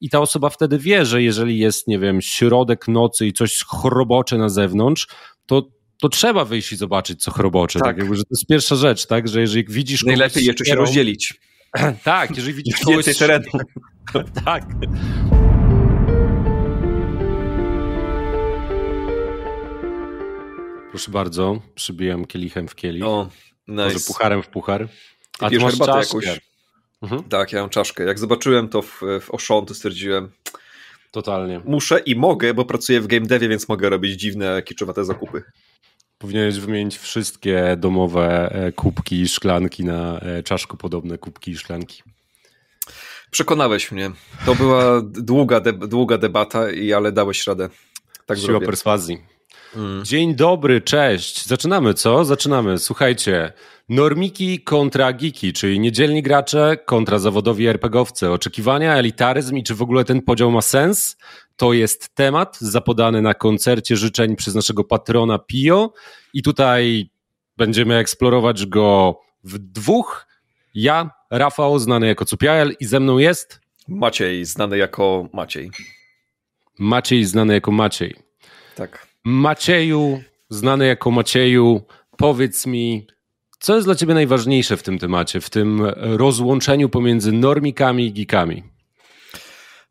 i ta osoba wtedy wie, że jeżeli jest, nie wiem, środek nocy i coś chrobocze na zewnątrz, to to trzeba wyjść i zobaczyć, co chrobocze. Tak. tak jakby, że to jest pierwsza rzecz, tak? Że jeżeli widzisz. Najlepiej jeszcze się rozdzielić. tak, jeżeli widzisz więcej terenu. tak. Proszę bardzo, przybijam kielichem w kielich. O, nice. Może pucharem w puchar. A ty masz czaszkę. Jakąś... Mhm. Tak, ja mam czaszkę. Jak zobaczyłem to w, w Oshon, to stwierdziłem, Totalnie. Muszę i mogę, bo pracuję w game devie, więc mogę robić dziwne, kiczowate zakupy. Powinieneś wymienić wszystkie domowe e, kubki i szklanki na e, czaszko podobne kubki i szklanki. Przekonałeś mnie. To była długa, de długa debata, i ale dałeś radę. Tak Siła zrobię. perswazji. Mm. Dzień dobry, cześć. Zaczynamy, co? Zaczynamy. Słuchajcie, normiki kontra geeki, czyli niedzielni gracze kontra zawodowi RPGowcy. Oczekiwania, elitaryzm i czy w ogóle ten podział ma sens? To jest temat zapodany na koncercie życzeń przez naszego patrona Pio i tutaj będziemy eksplorować go w dwóch. Ja, Rafał, znany jako Cupiael i ze mną jest... Maciej, znany jako Maciej. Maciej, znany jako Maciej. Tak. Macieju, znany jako Macieju, powiedz mi, co jest dla ciebie najważniejsze w tym temacie, w tym rozłączeniu pomiędzy normikami i geekami?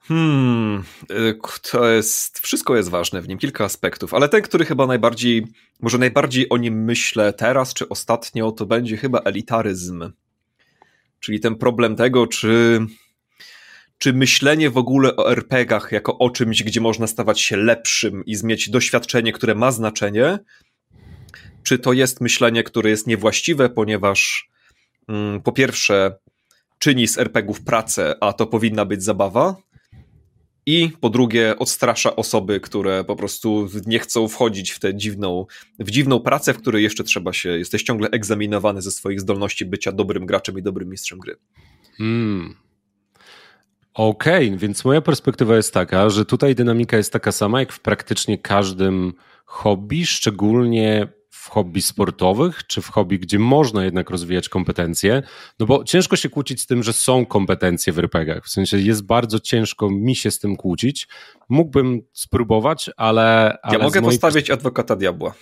Hmm, y, to jest, wszystko jest ważne w nim, kilka aspektów, ale ten, który chyba najbardziej, może najbardziej o nim myślę teraz czy ostatnio, to będzie chyba elitaryzm. Czyli ten problem tego, czy czy myślenie w ogóle o RPGach jako o czymś, gdzie można stawać się lepszym i mieć doświadczenie, które ma znaczenie, czy to jest myślenie, które jest niewłaściwe, ponieważ mm, po pierwsze czyni z RPGów pracę, a to powinna być zabawa, i po drugie odstrasza osoby, które po prostu nie chcą wchodzić w tę dziwną, w dziwną pracę, w której jeszcze trzeba się, jesteś ciągle egzaminowany ze swoich zdolności bycia dobrym graczem i dobrym mistrzem gry. Hmm. Okej, okay, więc moja perspektywa jest taka, że tutaj dynamika jest taka sama jak w praktycznie każdym hobby, szczególnie w hobby sportowych, czy w hobby, gdzie można jednak rozwijać kompetencje, no bo ciężko się kłócić z tym, że są kompetencje w RPGach, w sensie jest bardzo ciężko mi się z tym kłócić, mógłbym spróbować, ale... ale ja mogę postawić adwokata diabła.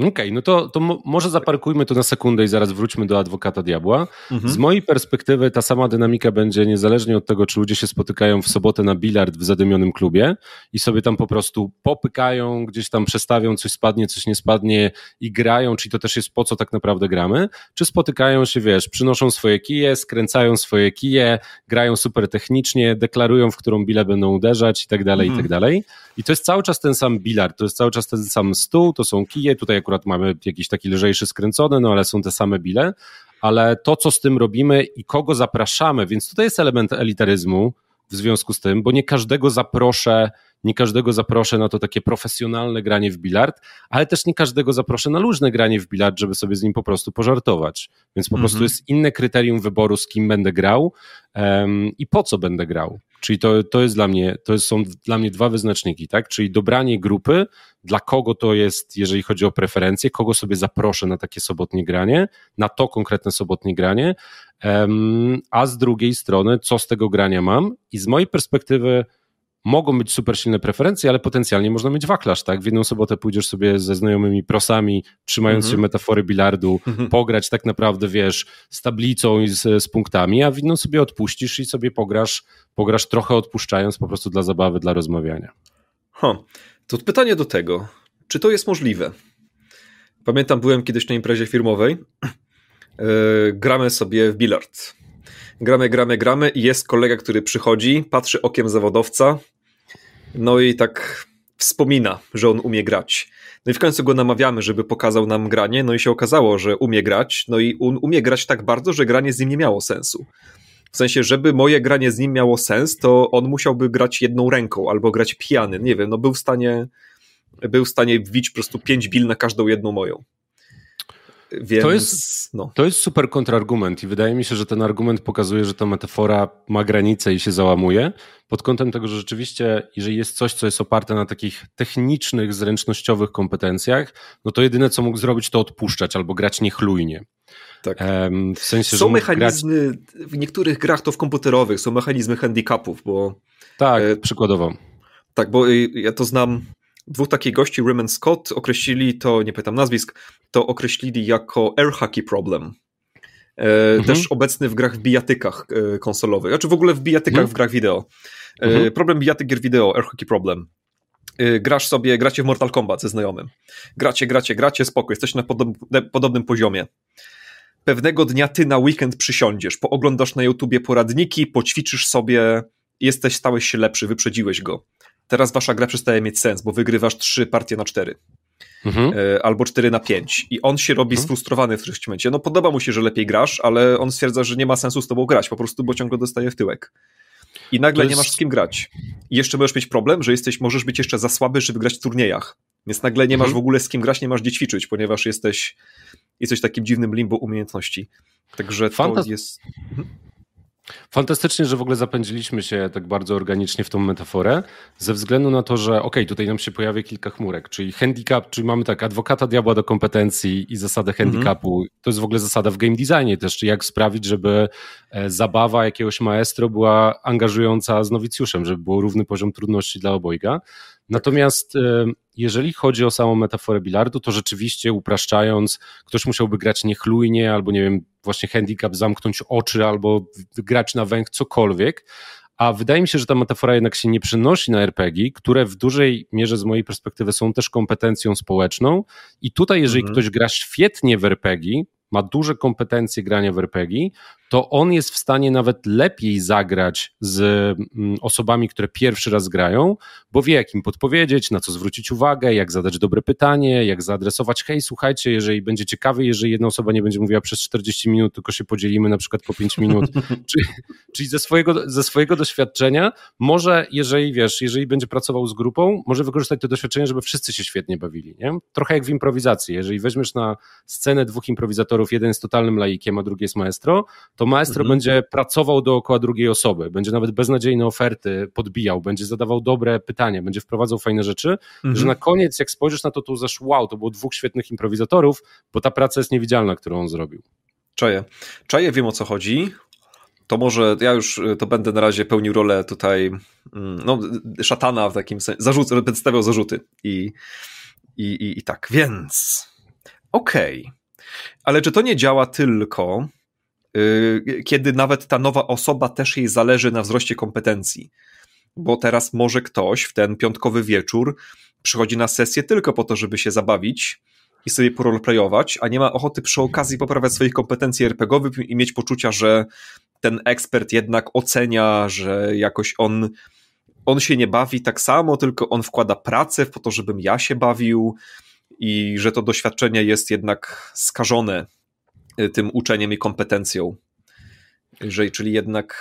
Okej, okay, no to, to może zaparkujmy to na sekundę i zaraz wróćmy do adwokata diabła. Mhm. Z mojej perspektywy ta sama dynamika będzie niezależnie od tego, czy ludzie się spotykają w sobotę na bilard w zadymionym klubie i sobie tam po prostu popykają, gdzieś tam przestawią, coś spadnie, coś nie spadnie i grają, czyli to też jest po co tak naprawdę gramy, czy spotykają się, wiesz, przynoszą swoje kije, skręcają swoje kije, grają super technicznie, deklarują, w którą bilę będą uderzać i tak dalej, mhm. i tak dalej. I to jest cały czas ten sam bilard, to jest cały czas ten sam stół, to są kije, tutaj akurat mamy jakiś taki lżejszy skręcony, no ale są te same bile, ale to, co z tym robimy i kogo zapraszamy, więc tutaj jest element elitaryzmu w związku z tym, bo nie każdego zaproszę nie każdego zaproszę na to takie profesjonalne granie w bilard, ale też nie każdego zaproszę na luźne granie w bilard, żeby sobie z nim po prostu pożartować. Więc po prostu mhm. jest inne kryterium wyboru, z kim będę grał um, i po co będę grał. Czyli to, to jest dla mnie, to są dla mnie dwa wyznaczniki, tak? Czyli dobranie grupy, dla kogo to jest, jeżeli chodzi o preferencje, kogo sobie zaproszę na takie sobotnie granie, na to konkretne sobotnie granie, a z drugiej strony, co z tego grania mam i z mojej perspektywy mogą być super silne preferencje, ale potencjalnie można mieć wachlarz, tak? W jedną sobotę pójdziesz sobie ze znajomymi prosami, trzymając mhm. się metafory bilardu, mhm. pograć tak naprawdę, wiesz, z tablicą i z, z, punktami, a w inną sobie odpuścisz i sobie pograsz, pograsz trochę odpuszczając po prostu dla zabawy, dla rozmawiania. To pytanie do tego, czy to jest możliwe? Pamiętam, byłem kiedyś na imprezie firmowej, yy, gramy sobie w bilard gramy, gramy, gramy i jest kolega, który przychodzi, patrzy okiem zawodowca, no i tak wspomina, że on umie grać. No i w końcu go namawiamy, żeby pokazał nam granie, no i się okazało, że umie grać, no i on umie grać tak bardzo, że granie z nim nie miało sensu. W sensie, żeby moje granie z nim miało sens, to on musiałby grać jedną ręką albo grać pijany. Nie wiem, no był w stanie był w stanie wbić po prostu pięć bil na każdą jedną moją. Więc, to, jest, no. to jest super kontrargument i wydaje mi się, że ten argument pokazuje, że ta metafora ma granice i się załamuje pod kątem tego, że rzeczywiście, jeżeli jest coś, co jest oparte na takich technicznych, zręcznościowych kompetencjach, no to jedyne, co mógł zrobić, to odpuszczać albo grać niechlujnie. Tak. W sensie, są mechanizmy, grać... w niektórych grach to w komputerowych, są mechanizmy handicapów, bo Tak, e, przykładowo. Tak, bo y, ja to znam dwóch takich gości, Rim Scott, określili to, nie pytam nazwisk, to określili jako air hockey problem. E, mhm. Też obecny w grach w bijatykach e, konsolowych, znaczy w ogóle w bijatykach mhm. w grach wideo. E, mhm. Problem bijatyk gier wideo, air hockey problem. Grasz sobie, gracie w Mortal Kombat ze znajomym. Gracie, gracie, gracie, spokój, jesteś na podobnym poziomie. Pewnego dnia ty na weekend przysiądziesz, pooglądasz na YouTubie poradniki, poćwiczysz sobie, jesteś, stałeś się lepszy, wyprzedziłeś go teraz wasza gra przestaje mieć sens, bo wygrywasz trzy partie na cztery. Mhm. E, albo 4 na 5 i on się robi mhm. sfrustrowany w którymś momencie. No podoba mu się, że lepiej grasz, ale on stwierdza, że nie ma sensu z tobą grać, po prostu, bo ciągle dostaje w tyłek. I nagle jest... nie masz z kim grać. I jeszcze możesz mieć problem, że jesteś, możesz być jeszcze za słaby, żeby grać w turniejach. Więc nagle nie mhm. masz w ogóle z kim grać, nie masz gdzie ćwiczyć, ponieważ jesteś, jesteś w takim dziwnym limbo umiejętności. Także to jest... Fantastycznie, że w ogóle zapędziliśmy się tak bardzo organicznie w tą metaforę, ze względu na to, że okej, okay, tutaj nam się pojawia kilka chmurek, czyli handicap, czyli mamy tak adwokata diabła do kompetencji i zasadę mhm. handicapu. To jest w ogóle zasada w game designie też, czy jak sprawić, żeby e, zabawa jakiegoś maestro była angażująca z nowicjuszem, żeby był równy poziom trudności dla obojga. Natomiast e, jeżeli chodzi o samą metaforę bilardu, to rzeczywiście upraszczając, ktoś musiałby grać niechlujnie, albo nie wiem, właśnie handicap, zamknąć oczy, albo grać na węch, cokolwiek. A wydaje mi się, że ta metafora jednak się nie przenosi na RPG, które w dużej mierze z mojej perspektywy są też kompetencją społeczną. I tutaj, jeżeli mhm. ktoś gra świetnie w RPG, ma duże kompetencje grania w RPG, to on jest w stanie nawet lepiej zagrać z mm, osobami, które pierwszy raz grają, bo wie, jak im podpowiedzieć, na co zwrócić uwagę, jak zadać dobre pytanie, jak zaadresować, hej, słuchajcie, jeżeli będzie ciekawy, jeżeli jedna osoba nie będzie mówiła przez 40 minut, tylko się podzielimy na przykład po 5 minut, czyli, czyli ze, swojego, ze swojego doświadczenia, może, jeżeli wiesz, jeżeli będzie pracował z grupą, może wykorzystać to doświadczenie, żeby wszyscy się świetnie bawili, nie? Trochę jak w improwizacji, jeżeli weźmiesz na scenę dwóch improwizatorów, jeden jest totalnym laikiem, a drugi jest maestro, to maestro mhm. będzie pracował dookoła drugiej osoby, będzie nawet beznadziejne oferty podbijał, będzie zadawał dobre pytania, będzie wprowadzał fajne rzeczy, mhm. że na koniec jak spojrzysz na to, to uzasz wow, to było dwóch świetnych improwizatorów, bo ta praca jest niewidzialna, którą on zrobił. Czaję. Czaję, wiem o co chodzi. To może ja już y, to będę na razie pełnił rolę tutaj mm, no, szatana w takim sensie, zarzut, będę stawiał zarzuty i, i, i, i tak, więc okej. Okay. Ale czy to nie działa tylko kiedy nawet ta nowa osoba też jej zależy na wzroście kompetencji. Bo teraz może ktoś w ten piątkowy wieczór przychodzi na sesję tylko po to, żeby się zabawić i sobie poroleplayować, a nie ma ochoty przy okazji poprawiać swoich kompetencji RPGowych i mieć poczucia, że ten ekspert jednak ocenia, że jakoś on, on się nie bawi tak samo, tylko on wkłada pracę po to, żebym ja się bawił i że to doświadczenie jest jednak skażone Y, tym uczeniem i kompetencją. Czyli jednak,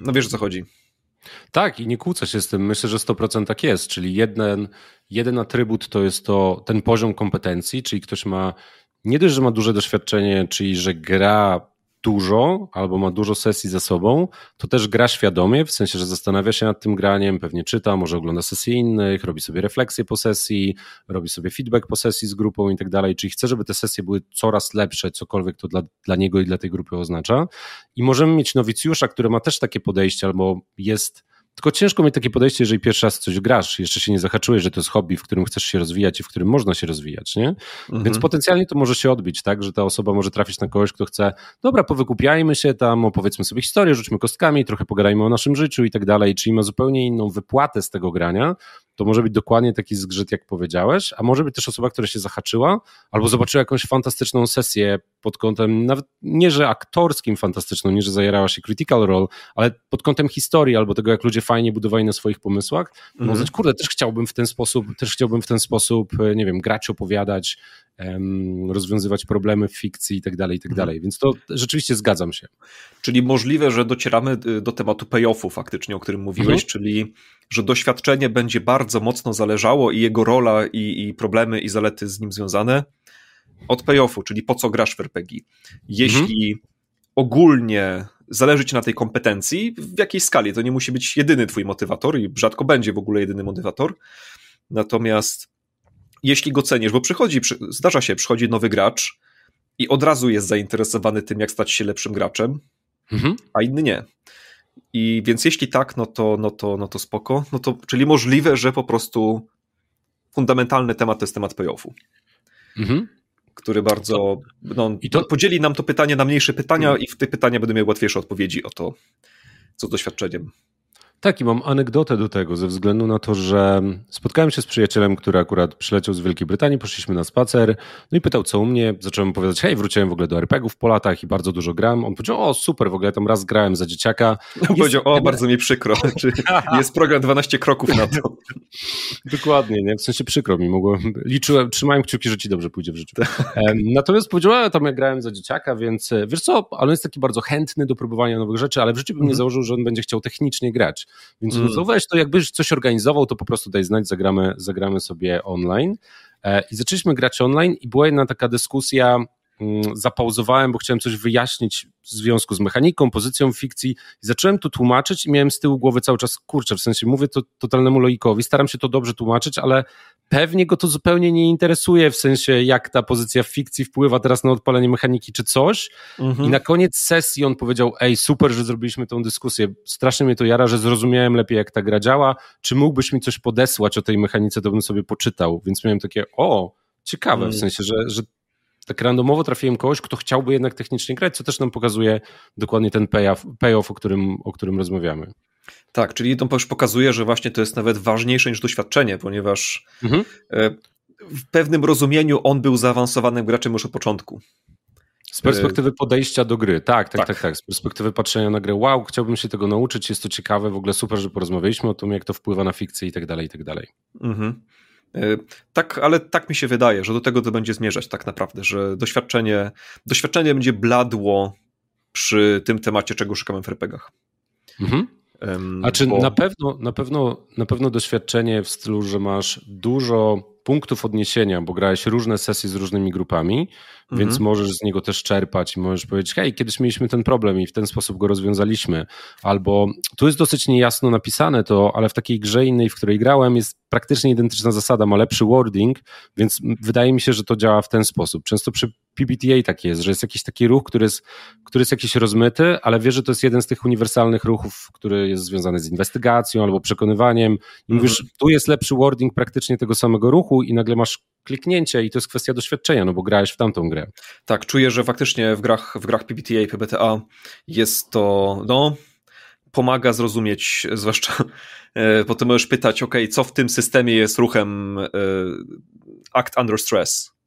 no wiesz o co chodzi. Tak, i nie kłócę się z tym. Myślę, że 100% tak jest. Czyli jeden, jeden atrybut to jest to ten poziom kompetencji, czyli ktoś ma nie dość, że ma duże doświadczenie, czyli że gra dużo albo ma dużo sesji za sobą, to też gra świadomie, w sensie, że zastanawia się nad tym graniem, pewnie czyta, może ogląda sesje innych, robi sobie refleksje po sesji, robi sobie feedback po sesji z grupą i tak dalej, czyli chce, żeby te sesje były coraz lepsze, cokolwiek to dla, dla niego i dla tej grupy oznacza. I możemy mieć nowicjusza, który ma też takie podejście albo jest tylko ciężko mieć takie podejście, jeżeli pierwszy raz coś grasz, jeszcze się nie zahaczyłeś, że to jest hobby, w którym chcesz się rozwijać i w którym można się rozwijać, nie? Mhm. Więc potencjalnie to może się odbić, tak, że ta osoba może trafić na kogoś, kto chce, dobra, powykupiajmy się tam, opowiedzmy sobie historię, rzućmy kostkami, trochę pogadajmy o naszym życiu i tak dalej, czyli ma zupełnie inną wypłatę z tego grania, to może być dokładnie taki zgrzyt, jak powiedziałeś, a może być też osoba, która się zahaczyła, albo zobaczyła jakąś fantastyczną sesję pod kątem, nawet nie, że aktorskim fantastyczną, nie, że zajerała się critical role, ale pod kątem historii, albo tego, jak ludzie fajnie budowali na swoich pomysłach, no mm kurde, też chciałbym w ten sposób, też chciałbym w ten sposób, e, nie wiem, grać, opowiadać, rozwiązywać problemy w fikcji i tak dalej, i tak mhm. dalej. Więc to rzeczywiście zgadzam się. Czyli możliwe, że docieramy y, do tematu payoffu faktycznie, o którym mówiłeś, mhm. czyli że doświadczenie będzie bardzo mocno zależało i jego rola i, i problemy i zalety z nim związane od payoffu, czyli po co grasz w RPG. Jeśli mhm. ogólnie zależy ci na tej kompetencji, w jakiej skali, to nie musi być jedyny twój motywator i rzadko będzie w ogóle jedyny motywator, natomiast jeśli go cenisz, bo przychodzi, zdarza się, przychodzi nowy gracz i od razu jest zainteresowany tym, jak stać się lepszym graczem, mhm. a inny nie. I więc jeśli tak, no to, no to, no to spoko. No to, czyli możliwe, że po prostu fundamentalny temat to jest temat payoffu. Mhm. Który bardzo. No, I to... Podzieli nam to pytanie na mniejsze pytania, mhm. i w te pytania będę miał łatwiejsze odpowiedzi o to, co z doświadczeniem. Tak, i mam anegdotę do tego, ze względu na to, że spotkałem się z przyjacielem, który akurat przyleciał z Wielkiej Brytanii, poszliśmy na spacer, no i pytał co u mnie, zacząłem opowiadać, hej, wróciłem w ogóle do RPGów po latach i bardzo dużo gram. On powiedział, o super, w ogóle tam raz grałem za dzieciaka. On powiedział, o, bardzo mi przykro, jest program 12 kroków na to. Dokładnie, nie? w sensie przykro mi, mogłem, liczyłem, trzymałem kciuki, że ci dobrze pójdzie w życiu. Natomiast powiedział, a tam ja grałem za dzieciaka, więc wiesz co, ale on jest taki bardzo chętny do próbowania nowych rzeczy, ale w życiu bym nie mhm. założył, że on będzie chciał technicznie grać. Więc mm. no weź, to jakbyś coś organizował, to po prostu daj znać, zagramy, zagramy sobie online. E, I zaczęliśmy grać online i była jedna taka dyskusja, zapauzowałem, bo chciałem coś wyjaśnić w związku z mechaniką, pozycją fikcji i zacząłem to tłumaczyć i miałem z tyłu głowy cały czas, kurczę, w sensie mówię to totalnemu loikowi, staram się to dobrze tłumaczyć, ale pewnie go to zupełnie nie interesuje, w sensie jak ta pozycja w fikcji wpływa teraz na odpalenie mechaniki czy coś. Mhm. I na koniec sesji on powiedział, ej, super, że zrobiliśmy tą dyskusję, strasznie mnie to jara, że zrozumiałem lepiej jak ta gra działa, czy mógłbyś mi coś podesłać o tej mechanice, to bym sobie poczytał, więc miałem takie, o, ciekawe, w mm. sensie, że, że tak randomowo trafiłem kogoś, kto chciałby jednak technicznie grać, co też nam pokazuje dokładnie ten payoff, payoff o, którym, o którym rozmawiamy. Tak, czyli to już pokazuje, że właśnie to jest nawet ważniejsze niż doświadczenie, ponieważ mhm. E, w pewnym rozumieniu on był zaawansowanym graczem już od początku. Z perspektywy podejścia do gry, tak, tak, tak, tak, tak. Z perspektywy patrzenia na grę, wow, chciałbym się tego nauczyć, jest to ciekawe, w ogóle super, że porozmawialiśmy o tym, jak to wpływa na fikcję i tak dalej, i tak dalej. Mhm. E, tak, ale tak mi się wydaje, że do tego to będzie zmierzać tak naprawdę, że doświadczenie, doświadczenie będzie bladło przy tym temacie, czego szukamy w RPGach. Mhm. A czy bo... na, pewno, na, pewno, na pewno doświadczenie w stylu, że masz dużo punktów odniesienia, bo grałeś różne sesje z różnymi grupami, więc mhm. możesz z niego też czerpać i możesz powiedzieć, hej, kiedyś mieliśmy ten problem i w ten sposób go rozwiązaliśmy. Albo tu jest dosyć niejasno napisane to, ale w takiej grze innej, w której grałem, jest praktycznie identyczna zasada, ma lepszy wording, więc wydaje mi się, że to działa w ten sposób. Często przy PBTA tak jest, że jest jakiś taki ruch, który jest, który jest jakiś rozmyty, ale wie, że to jest jeden z tych uniwersalnych ruchów, który jest związany z inwestygacją albo przekonywaniem. I mówisz, mhm. tu jest lepszy wording praktycznie tego samego ruchu i nagle masz kliknięcie i to jest kwestia doświadczenia, no bo grałeś w tamtą grę. Tak, czuję, że faktycznie w grach, w grach PBTA i PBTA jest to, no, pomaga zrozumieć, zwłaszcza e, potem możesz pytać, ok, co w tym systemie jest ruchem e, act under stress,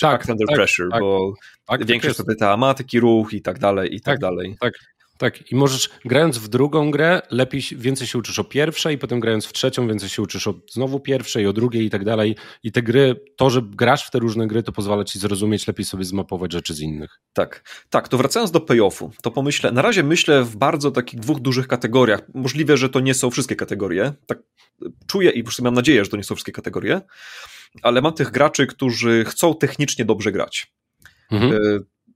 tak, under tak, pressure, tak, bo tak, większość tak pyta, ma taki ruch i tak dalej, i tak, tak dalej. Tak, tak, i możesz grając w drugą grę, lepiej, więcej się uczysz o pierwszej, potem grając w trzecią, więcej się uczysz o znowu pierwszej, o drugiej i tak dalej. I te gry, to, że grasz w te różne gry, to pozwala ci zrozumieć, lepiej sobie zmapować rzeczy z innych. Tak, tak, to wracając do payoffu, to pomyślę, na razie myślę w bardzo takich dwóch dużych kategoriach. Możliwe, że to nie są wszystkie kategorie. Tak czuję i już mam nadzieję, że to nie są wszystkie kategorie, ale mam tych graczy, którzy chcą technicznie dobrze grać. Mhm. E,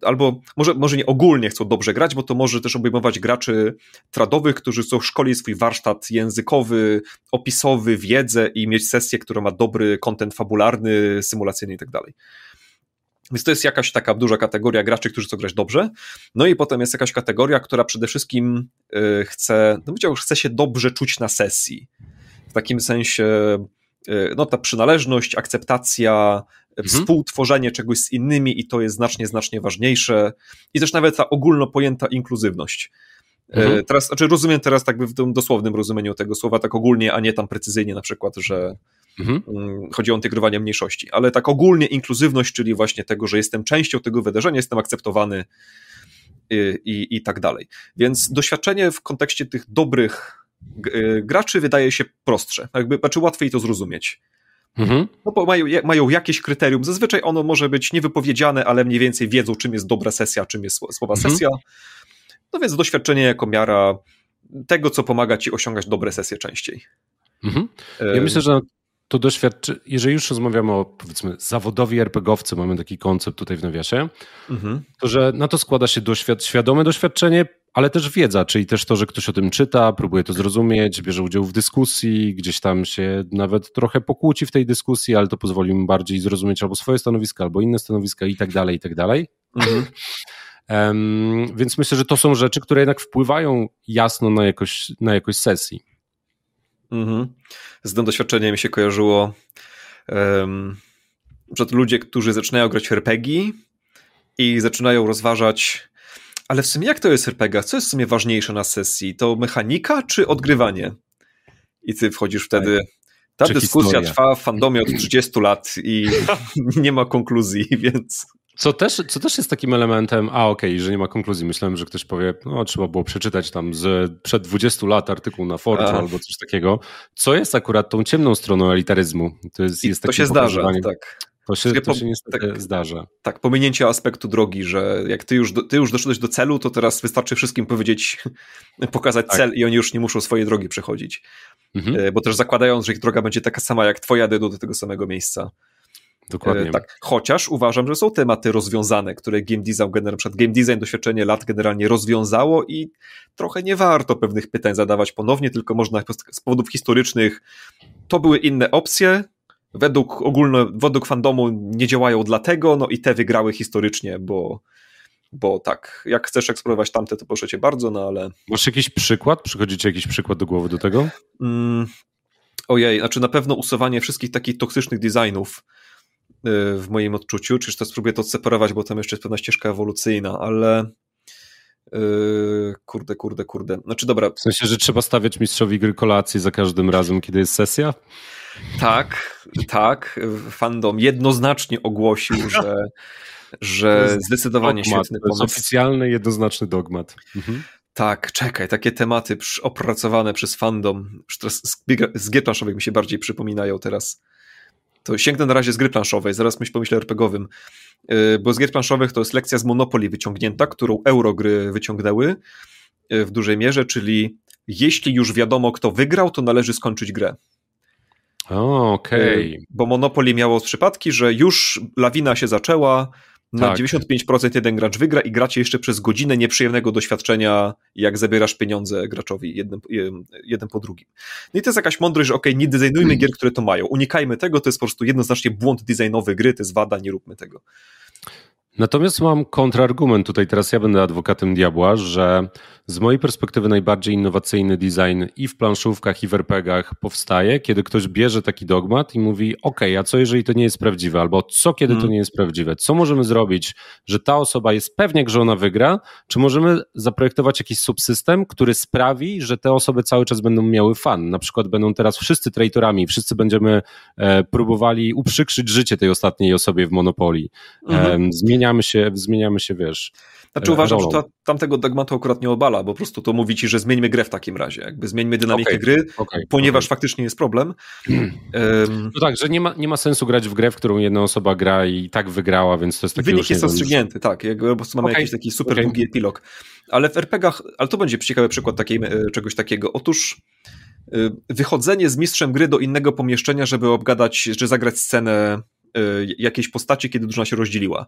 albo może, może nie ogólnie chcą dobrze grać, bo to może też obejmować graczy tradowych, którzy chcą szkolić swój warsztat językowy, opisowy, wiedzę i mieć sesję, która ma dobry kontent fabularny, symulacyjny i tak dalej. Więc to jest jakaś taka duża kategoria graczy, którzy chcą grać dobrze. No i potem jest jakaś kategoria, która przede wszystkim y, chce, no powiedział, chce się dobrze czuć na sesji. W takim sensie no ta przynależność, akceptacja, mhm. współtworzenie czegoś z innymi i to jest znacznie, znacznie ważniejsze. I też nawet ta ogólno pojęta inkluzywność. E, mhm. Teraz, znaczy rozumiem teraz tak w tym dosłownym rozumieniu tego słowa, tak ogólnie, a nie tam precyzyjnie na przykład, że mhm. Mm, chodzi o integrowanie mniejszości, ale tak ogólnie inkluzywność, czyli właśnie tego, że jestem częścią tego wydarzenia, jestem akceptowany i, i, i tak dalej. Więc doświadczenie w kontekście tych dobrych e, graczy wydaje się prostsze, jakby, znaczy łatwiej to zrozumieć. Mhm. No bo mają, mają jakieś kryterium. Zazwyczaj ono może być niewypowiedziane, ale mniej więcej wiedzą, czym jest dobra sesja, czym jest słaba mhm. sesja. No więc doświadczenie jako miara tego, co pomaga ci osiągać dobre sesje częściej. Mhm. Ja myślę, że to doświadczenie, jeżeli już rozmawiamy o powiedzmy zawodowi RPGowcy, mamy taki koncept tutaj w nawiasie, mhm. to że na to składa się doświad świadome doświadczenie, ale też wiedza, czyli też to, że ktoś o tym czyta, próbuje to zrozumieć, bierze udział w dyskusji, gdzieś tam się nawet trochę pokłóci w tej dyskusji, ale to pozwoli mu bardziej zrozumieć albo swoje stanowiska, albo inne stanowiska i tak dalej, i tak dalej. Mhm. Um, więc myślę, że to są rzeczy, które jednak wpływają jasno na jakość, na jakość sesji. Mhm. Z tym doświadczeniem mi się kojarzyło um, że ludzie, którzy zaczynają grać w RPG i zaczynają rozważać ale w sumie jak to jest RPG? Co jest w sumie ważniejsze na sesji? To mechanika czy odgrywanie? I ty wchodzisz wtedy. Ta czy dyskusja historia. trwa w fandomie od 30 lat i nie ma konkluzji, więc. Co też, co też jest takim elementem, a okej, okay, że nie ma konkluzji. Myślałem, że ktoś powie, no trzeba było przeczytać tam z przed 20 lat artykuł na Forge albo coś takiego. Co jest akurat tą ciemną stroną elitaryzmu? To, jest, jest to się zdarza, tak. To się, to się niestety tak, zdarza. Tak, pominięcie aspektu drogi, że jak ty już, do, ty już doszedłeś do celu, to teraz wystarczy wszystkim powiedzieć, pokazać tak. cel i oni już nie muszą swojej drogi przechodzić. Mhm. E, bo też zakładając, że ich droga będzie taka sama jak twoja, dojdą do tego samego miejsca. Dokładnie. E, tak. Chociaż uważam, że są tematy rozwiązane, które game design, na przykład game design doświadczenie lat generalnie rozwiązało i trochę nie warto pewnych pytań zadawać ponownie, tylko można z powodów historycznych to były inne opcje, według ogólno, według fandomu nie działają dlatego, no i te wygrały historycznie, bo, bo tak, jak chcesz eksplorować tamte, to proszę cię bardzo, no ale... Masz jakiś przykład? Przychodzi ci jakiś przykład do głowy do tego? Mm, ojej, znaczy na pewno usuwanie wszystkich takich toksycznych designów y, w moim odczuciu, czyż to spróbuję to separować, bo tam jeszcze jest pewna ścieżka ewolucyjna, ale Yy, kurde, kurde, kurde. Znaczy dobra. W sensie, że trzeba stawiać mistrzowi gry kolację za każdym razem, kiedy jest sesja? Tak, tak. Fandom jednoznacznie ogłosił, że, że zdecydowanie dogmat, świetny pomysł. To jest oficjalny, jednoznaczny dogmat. Mhm. Tak, czekaj, takie tematy opracowane przez fandom, z gier planszowych mi się bardziej przypominają teraz. To sięgnę na razie z gry planszowej, zaraz myśl pomyślę RPGowym, yy, bo z gier planszowych to jest lekcja z Monopoly wyciągnięta, którą Eurogry wyciągnęły yy, w dużej mierze, czyli jeśli już wiadomo kto wygrał, to należy skończyć grę. Okej. Okay. Bo Monopoly miało przypadki, że już lawina się zaczęła, na tak. 95% jeden gracz wygra i gracie jeszcze przez godzinę nieprzyjemnego doświadczenia, jak zabierasz pieniądze graczowi jeden, jeden po drugim. No i to jest jakaś mądrość, że ok, nie designujmy gier, które to mają. Unikajmy tego, to jest po prostu jednoznacznie błąd designowy gry, to jest wada, nie róbmy tego. Natomiast mam kontrargument tutaj, teraz ja będę adwokatem diabła, że z mojej perspektywy najbardziej innowacyjny design i w planszówkach, i w RPGach powstaje, kiedy ktoś bierze taki dogmat i mówi: OK, a co jeżeli to nie jest prawdziwe? Albo co kiedy to hmm. nie jest prawdziwe? Co możemy zrobić, że ta osoba jest pewnie, że ona wygra? Czy możemy zaprojektować jakiś subsystem, który sprawi, że te osoby cały czas będą miały fan? Na przykład będą teraz wszyscy traitorami, wszyscy będziemy e, próbowali uprzykrzyć życie tej ostatniej osobie w Monopolii. Mhm. E, zmieniamy się, zmieniamy się, wiesz. Znaczy uważam, rolą. że to, tamtego dogmatu akurat nie obala, bo po prostu to mówi ci, że zmieńmy grę w takim razie, jakby zmieńmy dynamikę okay, gry, okay, ponieważ okay. faktycznie jest problem. Um, no tak, że nie ma, nie ma sensu grać w grę, w którą jedna osoba gra i tak wygrała, więc to jest taki Wynik jest rozstrzygnięty, tak, jakby po prostu mamy jakiś taki super długi epilog. Ale w RPGach, ale to będzie ciekawy przykład takiej, e, czegoś takiego. Otóż e, wychodzenie z mistrzem gry do innego pomieszczenia, żeby obgadać, czy zagrać scenę e, jakiejś postaci, kiedy drużyna się rozdzieliła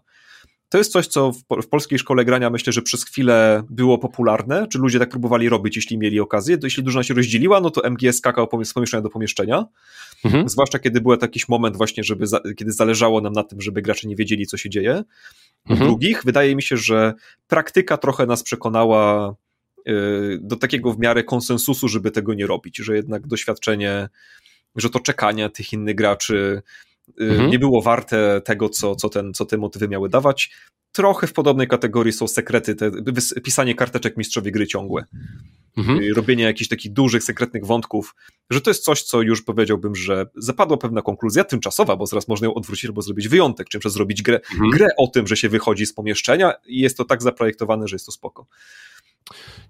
to jest coś, co w, w, polskiej szkole grania myślę, że przez chwilę było popularne, czy ludzie tak próbowali robić, jeśli mieli okazję. To jeśli drużyna się rozdzieliła, no to MGS skakał z pomieszczenia do pomieszczenia. Mhm. Zwłaszcza kiedy był jakiś moment właśnie, żeby za, kiedy zależało nam na tym, żeby gracze nie wiedzieli, co się dzieje. Mhm. Drugich, wydaje mi się, że praktyka trochę nas przekonała yy, do takiego w miarę konsensusu, żeby tego nie robić, że jednak doświadczenie, że to czekanie tych innych graczy Y, mhm. nie było warte tego, co, co, ten, co te motywy miały dawać. Trochę w podobnej kategorii są sekrety, te, pisanie karteczek mistrzowi gry ciągłe. Mhm. Y, robienie jakichś takich dużych, sekretnych wątków, że to jest coś, co już powiedziałbym, że zapadła pewna konkluzja tymczasowa, bo zaraz można ją odwrócić albo zrobić wyjątek, przez zrobić grę, mhm. grę o tym, że się wychodzi z pomieszczenia i jest to tak zaprojektowane, że jest to spoko.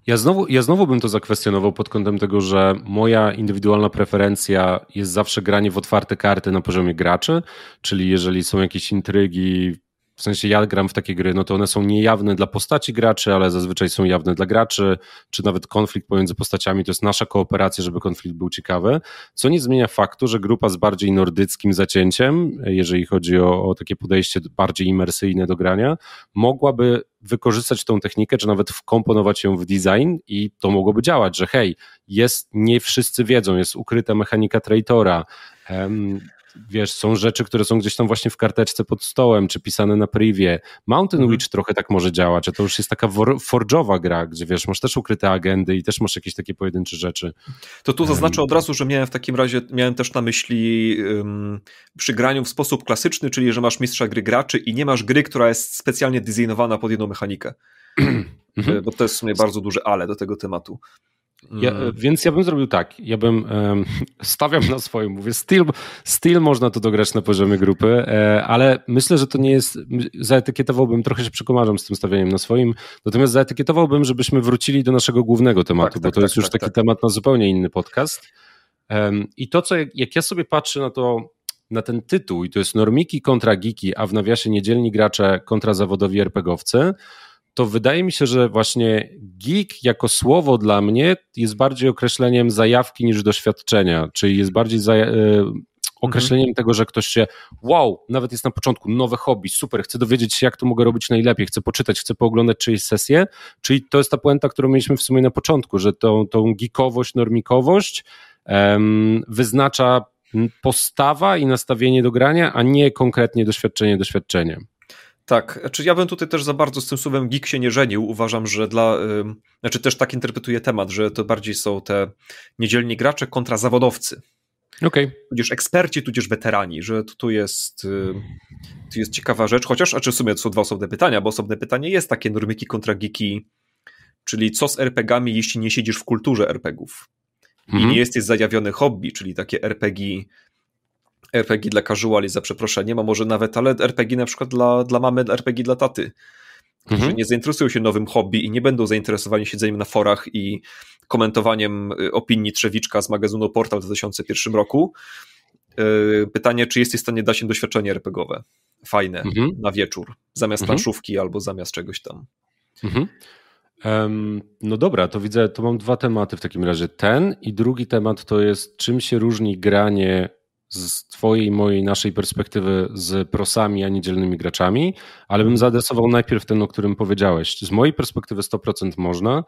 Ja znowu, ja znowu bym to zakwestionował pod kątem tego, że moja indywidualna preferencja jest zawsze granie w otwarte karty na poziomie graczy, czyli jeżeli są jakieś intrygi, w sensie ja gram w takie gry, no to one są niejawne dla postaci graczy, ale zazwyczaj są jawne dla graczy, czy nawet konflikt pomiędzy postaciami. To jest nasza kooperacja, żeby konflikt był ciekawy, co nie zmienia faktu, że grupa z bardziej nordyckim zacięciem, jeżeli chodzi o, o takie podejście bardziej imersyjne do grania, mogłaby wykorzystać tą technikę, czy nawet wkomponować ją w design i to mogłoby działać, że hej, jest, nie wszyscy wiedzą, jest ukryta mechanika traitora, wiesz, są rzeczy, które są gdzieś tam właśnie w karteczce pod stołem, czy pisane na privie. Mountain mhm. Witch trochę tak może działać, a to już jest taka forge'owa gra, gdzie wiesz, masz też ukryte agendy i też masz jakieś takie pojedyncze rzeczy. To tu zaznaczę od razu, że miałem w takim razie, miałem też na myśli um, przy graniu w sposób klasyczny, czyli że masz mistrza gry graczy i nie masz gry, która jest specjalnie designowana pod jedną mechanikę. Mhm. Bo to jest w sumie bardzo duże ale do tego tematu. Ja, mm. więc ja bym zrobił tak. Ja bym um, stawiam na swoim, mówię, styl, styl można to dograć na poziomie grupy, e, ale myślę, że to nie jest. Zaetykietowałbym, trochę się przekomarzam z tym stawianiem na swoim, natomiast zaetykietowałbym, żebyśmy wrócili do naszego głównego tematu, tak, bo tak, to tak, jest już tak, taki tak. temat na zupełnie inny podcast. Um, I to, co jak, jak ja sobie patrzę na to, na ten tytuł, i to jest normiki kontra geeki, a w nawiasie niedzielni gracze kontra zawodowi RPGowcy, to wydaje mi się, że właśnie geek jako słowo dla mnie jest bardziej określeniem zajawki niż doświadczenia, czyli jest bardziej za, e, określeniem mhm. tego, że ktoś się, wow, nawet jest na początku, nowe hobby, super, chcę dowiedzieć się, jak to mogę robić najlepiej, chcę poczytać, chcę pooglądać czyjeś sesje, czyli to jest ta puenta, którą mieliśmy w sumie na początku, że tą, tą geekowość, normikowość um, wyznacza postawa i nastawienie do grania, a nie konkretnie doświadczenie, doświadczenie. Tak, znaczy ja bym tutaj też za bardzo z tym słowem geek się nie żenił. Uważam, że dla, yy, znaczy też tak interpretuję temat, że to bardziej są te niedzielni gracze kontra zawodowcy. Okej. Okay. Tudzież eksperci, tudzież weterani, że tu jest, yy, tu jest ciekawa rzecz, chociaż, a czy w sumie to są dwa osobne pytania, bo osobne pytanie jest takie normiki kontra geeki, czyli co z RPGami, jeśli nie siedzisz w kulturze RPGów i -hmm. nie jesteś zajawiony hobby, czyli takie RPG RPG dla casuali, za przeproszeniem, a może nawet, ale RPG na przykład dla, dla mamy, RPG dla taty, mhm. nie zainteresują się nowym hobby i nie będą zainteresowani siedzeniem na forach i komentowaniem y, opinii Trzewiczka z magazynu Portal w 2001 roku. Y, pytanie, czy jesteś w stanie dać im doświadczenie RPGowe fajne mhm. na wieczór, zamiast mhm. planszówki albo zamiast czegoś tam. Mhm. Um, no dobra, to widzę, to mam dwa tematy w takim razie. Ten i drugi temat to jest, czym się różni granie z twojej, mojej, naszej perspektywy z prosami, a niedzielnymi graczami, ale bym zaadresował najpierw ten, o którym powiedziałeś. Z mojej perspektywy 100% można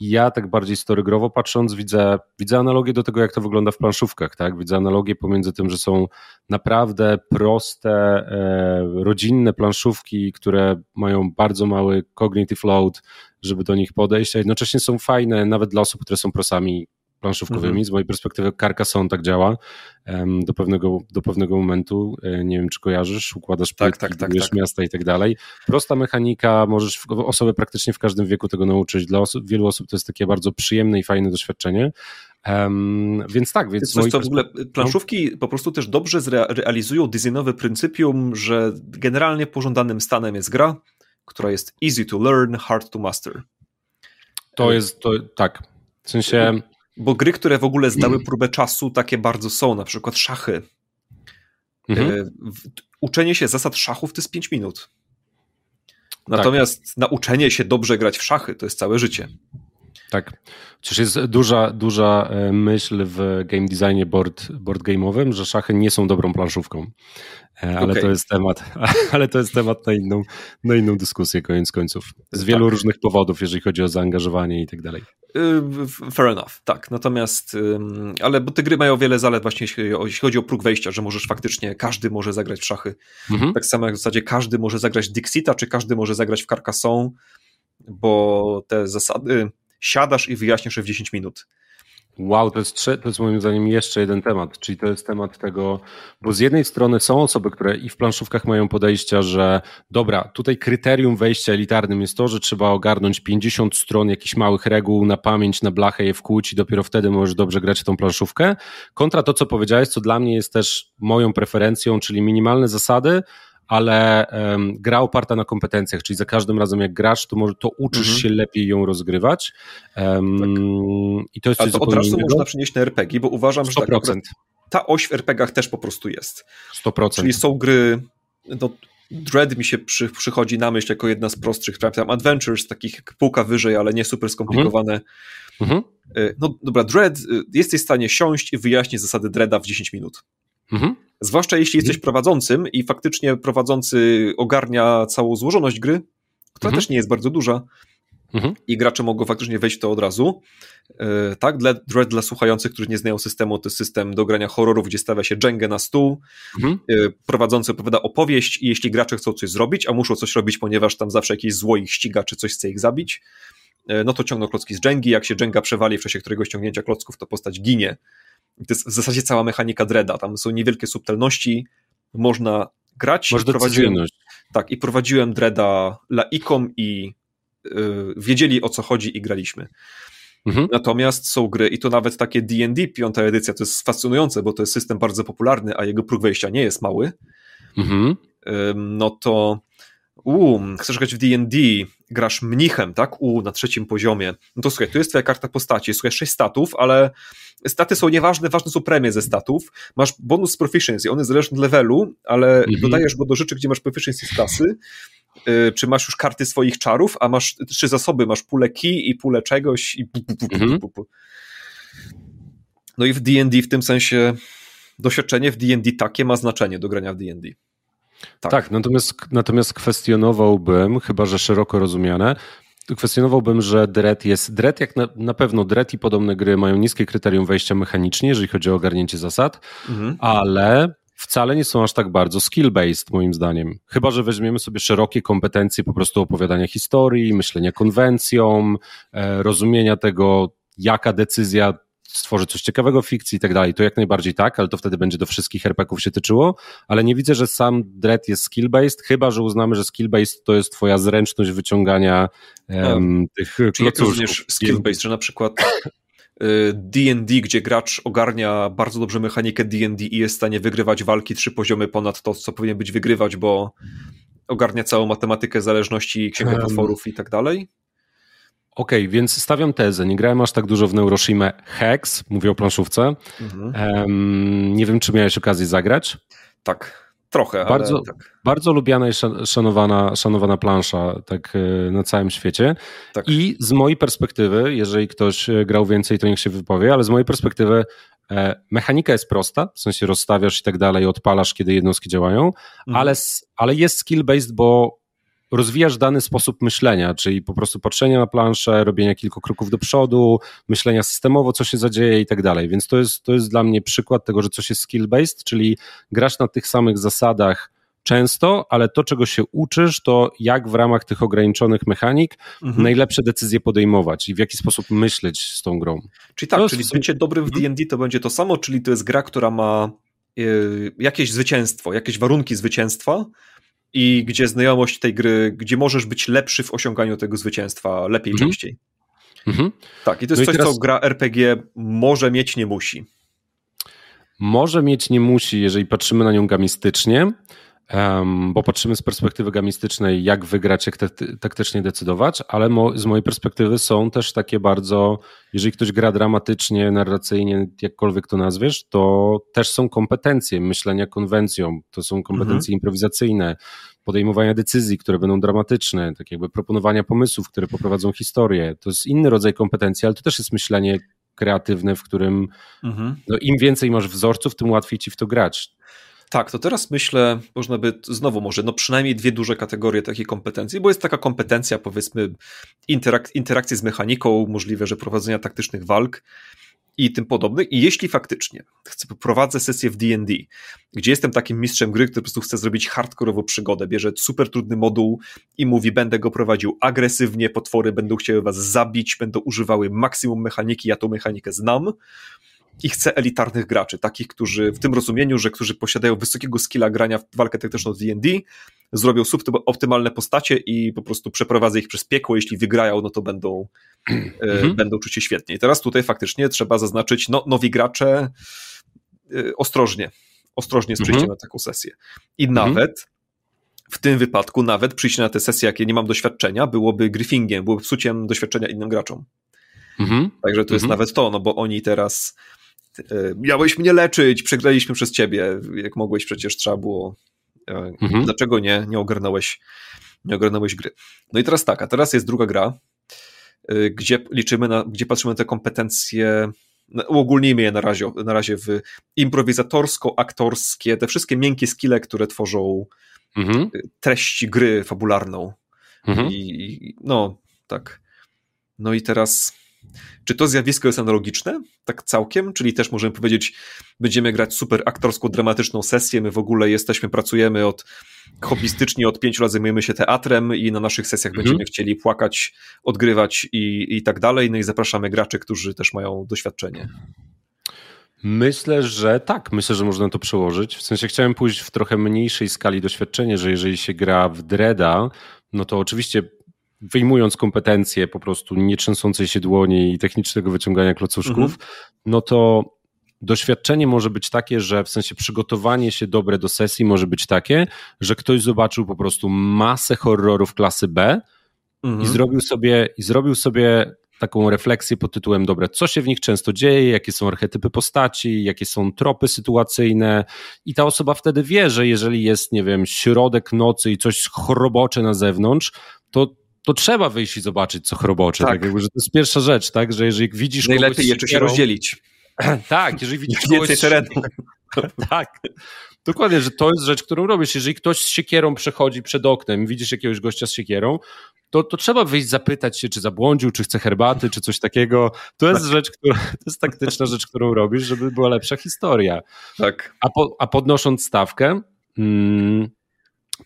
ja tak bardziej storygrowo patrząc widzę, widzę analogię do tego, jak to wygląda w planszówkach, tak? Widzę analogię pomiędzy tym, że są naprawdę proste, e, rodzinne planszówki, które mają bardzo mały cognitive load, żeby do nich podejść, a jednocześnie są fajne nawet dla osób, które są prosami planszówkowymi. Mhm. Z mojej perspektywy Carcassonne tak działa do pewnego, do pewnego momentu. E, nie wiem, czy kojarzysz, układasz tak, płytki, tak, tak, tak. miasta i tak dalej. Prosta mechanika, możesz osobę praktycznie w każdym wieku tego nauczyć. Dla osób, wielu osób to jest takie bardzo przyjemne i fajne doświadczenie. Um, więc tak, więc. Coś, co w ogóle planszówki po prostu też dobrze zrealizują designowe pryncypium, że generalnie pożądanym stanem jest gra, która jest easy to learn, hard to master. To jest, to, tak. W sensie bo gry, które w ogóle zdały mm. próbę czasu, takie bardzo są, na przykład szachy. Mhm. E, uczenie się zasad szachów to jest 5 minut. Natomiast tak. nauczenie się dobrze grać w szachy to jest całe życie. Tak. Przecież jest duża, duża e, myśl w game designie board, board game'owym, że szachy nie są dobrą planszówką. E, ale okay. to jest temat, ale to jest temat na inną, na inną dyskusję koniec końców. Z wielu tak. różnych powodów, jeżeli chodzi o zaangażowanie i tak dalej. Y, fair enough, tak. Natomiast, ale bo te gry mają wiele zalet właśnie jeśli chodzi o próg wejścia, że możesz faktycznie, każdy może zagrać w szachy. Mhm. Tak samo jak w zasadzie każdy może zagrać Dixita, czy każdy może zagrać w Carcassonne, bo te zasady siadasz i wyjaśnisz je w 10 minut. Wow, to jest, to jest moim zdaniem jeszcze jeden temat, czyli to jest temat tego, bo z jednej strony są osoby, które i w planszówkach mają podejścia, że dobra, tutaj kryterium wejścia elitarnym jest to, że trzeba ogarnąć 50 stron jakichś małych reguł na pamięć, na blachę je wkłuć i dopiero wtedy możesz dobrze grać tą planszówkę, kontra to, co powiedziałeś, co dla mnie jest też moją preferencją, czyli minimalne zasady, ale um, gra oparta na kompetencjach, czyli za każdym razem jak grasz, to, może, to uczysz mhm. się lepiej ją rozgrywać. Um, tak. I to jest ale to od razu innego. można przynieść na RPG, bo uważam, 100%. że tak ta oś w RPGach też po prostu jest. 100%. Czyli są gry, no, Dread mi się przy, przychodzi na myśl jako jedna z prostszych, tam Adventures, takich półka wyżej, ale nie super skomplikowane. Mhm. mhm. No dobra, Dread, y, jesteś w stanie siąść i wyjaśnić zasady Dreada w 10 minut. Mhm. Zwłaszcza jeśli jesteś mhm. prowadzącym i faktycznie prowadzący ogarnia całą złożoność gry, która mhm. też nie jest bardzo duża, mhm. i gracze mogą faktycznie wejść w to od razu. E, tak, dla, dla słuchających, którzy nie znają systemu, to jest system do grania horrorów, gdzie stawia się dżęgę na stół, mhm. E, prowadzący opowiada opowieść i jeśli gracze chcą coś zrobić, a muszą coś robić, ponieważ tam zawsze jakieś zło ich ściga, czy coś chce ich zabić, e, no to ciągną klocki z dżęgi, jak się dżęga przewali w czasie któregoś ciągnięcia klocków, to postać ginie. To jest w zasadzie cała mechanika Dreda, tam są niewielkie subtelności, można grać. Można prowadziłem, tak, i prowadziłem Dreda laikom i yy, wiedzieli o co chodzi i graliśmy. Mhm. Natomiast są gry, i to nawet takie DD, piąta edycja, to jest fascynujące, bo to jest system bardzo popularny, a jego próg wejścia nie jest mały. Mhm. No to u, chcesz grać w D&D, grasz mnichem, tak? U, na trzecim poziomie. No to słuchaj, tu jest twoja karta postaci, słuchaj, sześć statów, ale staty są nieważne, ważne są premie ze statów. Masz bonus proficiency, on jest zależny od levelu, ale mhm. dodajesz go do rzeczy, gdzie masz proficiency z klasy. Yy, czy masz już karty swoich czarów, a masz trzy zasoby, masz pulę key i pulę czegoś i pu, pu, pu, mhm. No i w D&D w tym sensie doświadczenie w D&D takie ma znaczenie do grania w D&D. Tak, tak natomiast, natomiast kwestionowałbym, chyba że szeroko rozumiane, kwestionowałbym, że Dread jest. Dread, jak na, na, pewno Dread i podobne gry mają niskie kryterium wejścia mechanicznie, jeżeli chodzi o ogarnięcie zasad, mhm. ale wcale nie są aż tak bardzo skill-based, moim zdaniem. Chyba, że weźmiemy sobie szerokie kompetencje po prostu opowiadania historii, myślenia konwencją, e, rozumienia tego, jaka decyzja stworzy coś ciekawego fikcji i tak dalej, to jak najbardziej tak, ale to wtedy będzie do wszystkich herpeków się tyczyło, ale nie widzę, że sam dread jest skill-based, chyba, że uznamy, że skill-based to jest twoja zręczność wyciągania um, tych Czyli również skill-based, że na przykład D&D, y, gdzie gracz ogarnia bardzo dobrze mechanikę D&D i jest w stanie wygrywać walki trzy poziomy ponad to, co powinien być wygrywać, bo ogarnia całą matematykę zależności, księgę potworów i tak dalej? Okej, okay, więc stawiam tezę. Nie grałem aż tak dużo w Neuroshima Hex, mówię o planszówce. Mhm. Um, nie wiem, czy miałeś okazję zagrać. Tak, trochę, bardzo, ale tak. Bardzo lubiana i szanowana, szanowana plansza tak e, na całym świecie. Tak. I z mojej perspektywy, jeżeli ktoś e, grał więcej, to niech się wypowie, ale z mojej perspektywy e, mechanika jest prosta, w sensie rozstawiasz i tak dalej, odpalasz, kiedy jednostki działają, mhm. ale, ale jest skill-based, bo rozwijasz dany sposób myślenia, czyli po prostu patrzenia na planszę, robienia kilku kroków do przodu, myślenia systemowo, co się zadzieje i tak dalej. Więc to jest, to jest dla mnie przykład tego, że coś jest skill-based, czyli grasz na tych samych zasadach często, ale to, czego się uczysz, to jak w ramach tych ograniczonych mechanik mhm. najlepsze decyzje podejmować i w jaki sposób myśleć z tą grą. Czyli tak, czyli bycie dobrym w D&D mhm. to będzie to samo, czyli to jest gra, która ma y, jakieś zwycięstwo, jakieś warunki zwycięstwa, i gdzie znajomość tej gry, gdzie możesz być lepszy w osiąganiu tego zwycięstwa lepiej, mhm. częściej. Mhm. Tak, i to jest no coś, teraz... co gra RPG może mieć, nie musi. Może mieć, nie musi, jeżeli patrzymy na nią gamistycznie, Um, bo patrzymy z perspektywy gamistycznej, jak wygrać, jak taktycznie decydować, ale mo z mojej perspektywy są też takie bardzo, jeżeli ktoś gra dramatycznie, narracyjnie, jakkolwiek to nazwiesz, to też są kompetencje myślenia konwencją, to są kompetencje mhm. improwizacyjne, podejmowania decyzji, które będą dramatyczne, tak jakby proponowania pomysłów, które poprowadzą historię. To jest inny rodzaj kompetencji, ale to też jest myślenie kreatywne, w którym mhm. no, im więcej masz wzorców, tym łatwiej ci w to grać. Tak, to teraz myślę, można by znowu może, no przynajmniej dwie duże kategorie takich kompetencji, bo jest taka kompetencja, powiedzmy, interak interakcji z mechaniką, możliwe, że prowadzenia taktycznych walk i tym podobnych. I jeśli faktycznie chcę, prowadzę sesję w D&D, gdzie jestem takim mistrzem gry, który po prostu chce zrobić hardkorową przygodę, bierze super trudny moduł i mówi, będę go prowadził agresywnie, potwory będą chciały was zabić, będą używały maksimum mechaniki, ja tą mechanikę znam, i chcę elitarnych graczy, takich, którzy w tym rozumieniu, że którzy posiadają wysokiego skilla grania w walkę taktyczną z D&D, zrobią suboptymalne postacie i po prostu przeprowadzę ich przez piekło, jeśli wygrają, no to będą, e, mhm. będą czuć się świetnie. I teraz tutaj faktycznie trzeba zaznaczyć, no nowi gracze e, ostrożnie, ostrożnie z przyjściem mhm. na taką sesję. I mhm. nawet w tym wypadku, nawet przyjście na tę sesję, jakie nie mam doświadczenia, byłoby griffingiem, byłoby psuciem doświadczenia innym graczom. Mhm. Także to jest mhm. nawet to, no bo oni teraz miałeś mnie leczyć, przegraliśmy przez ciebie, jak mogłeś przecież trzeba było. E, mhm. Dlaczego nie? Nie ogarnąłeś, nie ogarnąłeś gry. No i teraz tak, a teraz jest druga gra, e, gdzie liczymy na, gdzie patrzymy na te kompetencje, uogólnijmy je na razie, na razie w improwizatorsko-aktorskie, te wszystkie miękkie skille, które tworzą mhm. treści gry fabularną. Mhm. I no, tak. No i teraz, czy to zjawisko jest analogiczne? Tak całkiem? Czyli też możemy powiedzieć, będziemy grać super aktorską, dramatyczną sesję, my w ogóle jesteśmy, pracujemy od hobbystycznie, od pięciu lat zajmujemy się teatrem i na naszych sesjach mhm. będziemy chcieli płakać, odgrywać i, i tak dalej, no i zapraszamy graczy, którzy też mają doświadczenie. Myślę, że tak. Myślę, że można to przełożyć. W sensie chciałem pójść w trochę mniejszej skali doświadczenie, że jeżeli się gra w Dreda, no to oczywiście wyjmując kompetencje po prostu nietrzęsącej się dłoni i technicznego wyciągania klocuszków, mhm. no to doświadczenie może być takie, że w sensie przygotowanie się dobre do sesji może być takie, że ktoś zobaczył po prostu masę horrorów klasy B mhm. i zrobił sobie i zrobił sobie taką refleksję pod tytułem dobre, co się w nich często dzieje, jakie są archetypy postaci, jakie są tropy sytuacyjne i ta osoba wtedy wie, że jeżeli jest, nie wiem, środek nocy i coś chrobocze na zewnątrz, to to trzeba wyjść i zobaczyć, co chrobocze. Tak. tak jakby, że to jest pierwsza rzecz, tak? Że jeżeli widzisz. Najlepiej jeszcze się rozdzielić. tak, jeżeli widzisz Więcej kogoś. tak. Dokładnie, że to jest rzecz, którą robisz. Jeżeli ktoś z siekierą przechodzi przed oknem, widzisz jakiegoś gościa z siekierą, to, to trzeba wyjść zapytać się, czy zabłądził, czy chce herbaty, czy coś takiego. To jest tak. rzecz, która, to jest taktyczna rzecz, którą robisz, żeby była lepsza historia. Tak. A, po, a podnosząc stawkę, mm,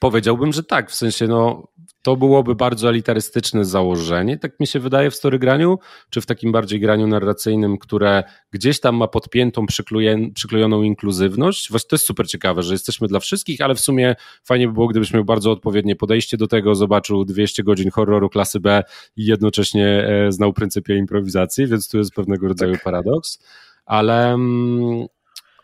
powiedziałbym, że tak, w sensie no, to byłoby bardzo elitarystyczne założenie, tak mi się wydaje w storygraniu, czy w takim bardziej graniu narracyjnym, które gdzieś tam ma podpiętą, przyklejoną inkluzywność. Właśnie to jest super ciekawe, że jesteśmy dla wszystkich, ale w sumie fajnie by było, gdybyś miał bardzo odpowiednie podejście do tego, zobaczył 200 godzin horroru klasy B i jednocześnie e, znał pryncypie improwizacji, więc tu jest pewnego rodzaju tak. paradoks. Ale, mm,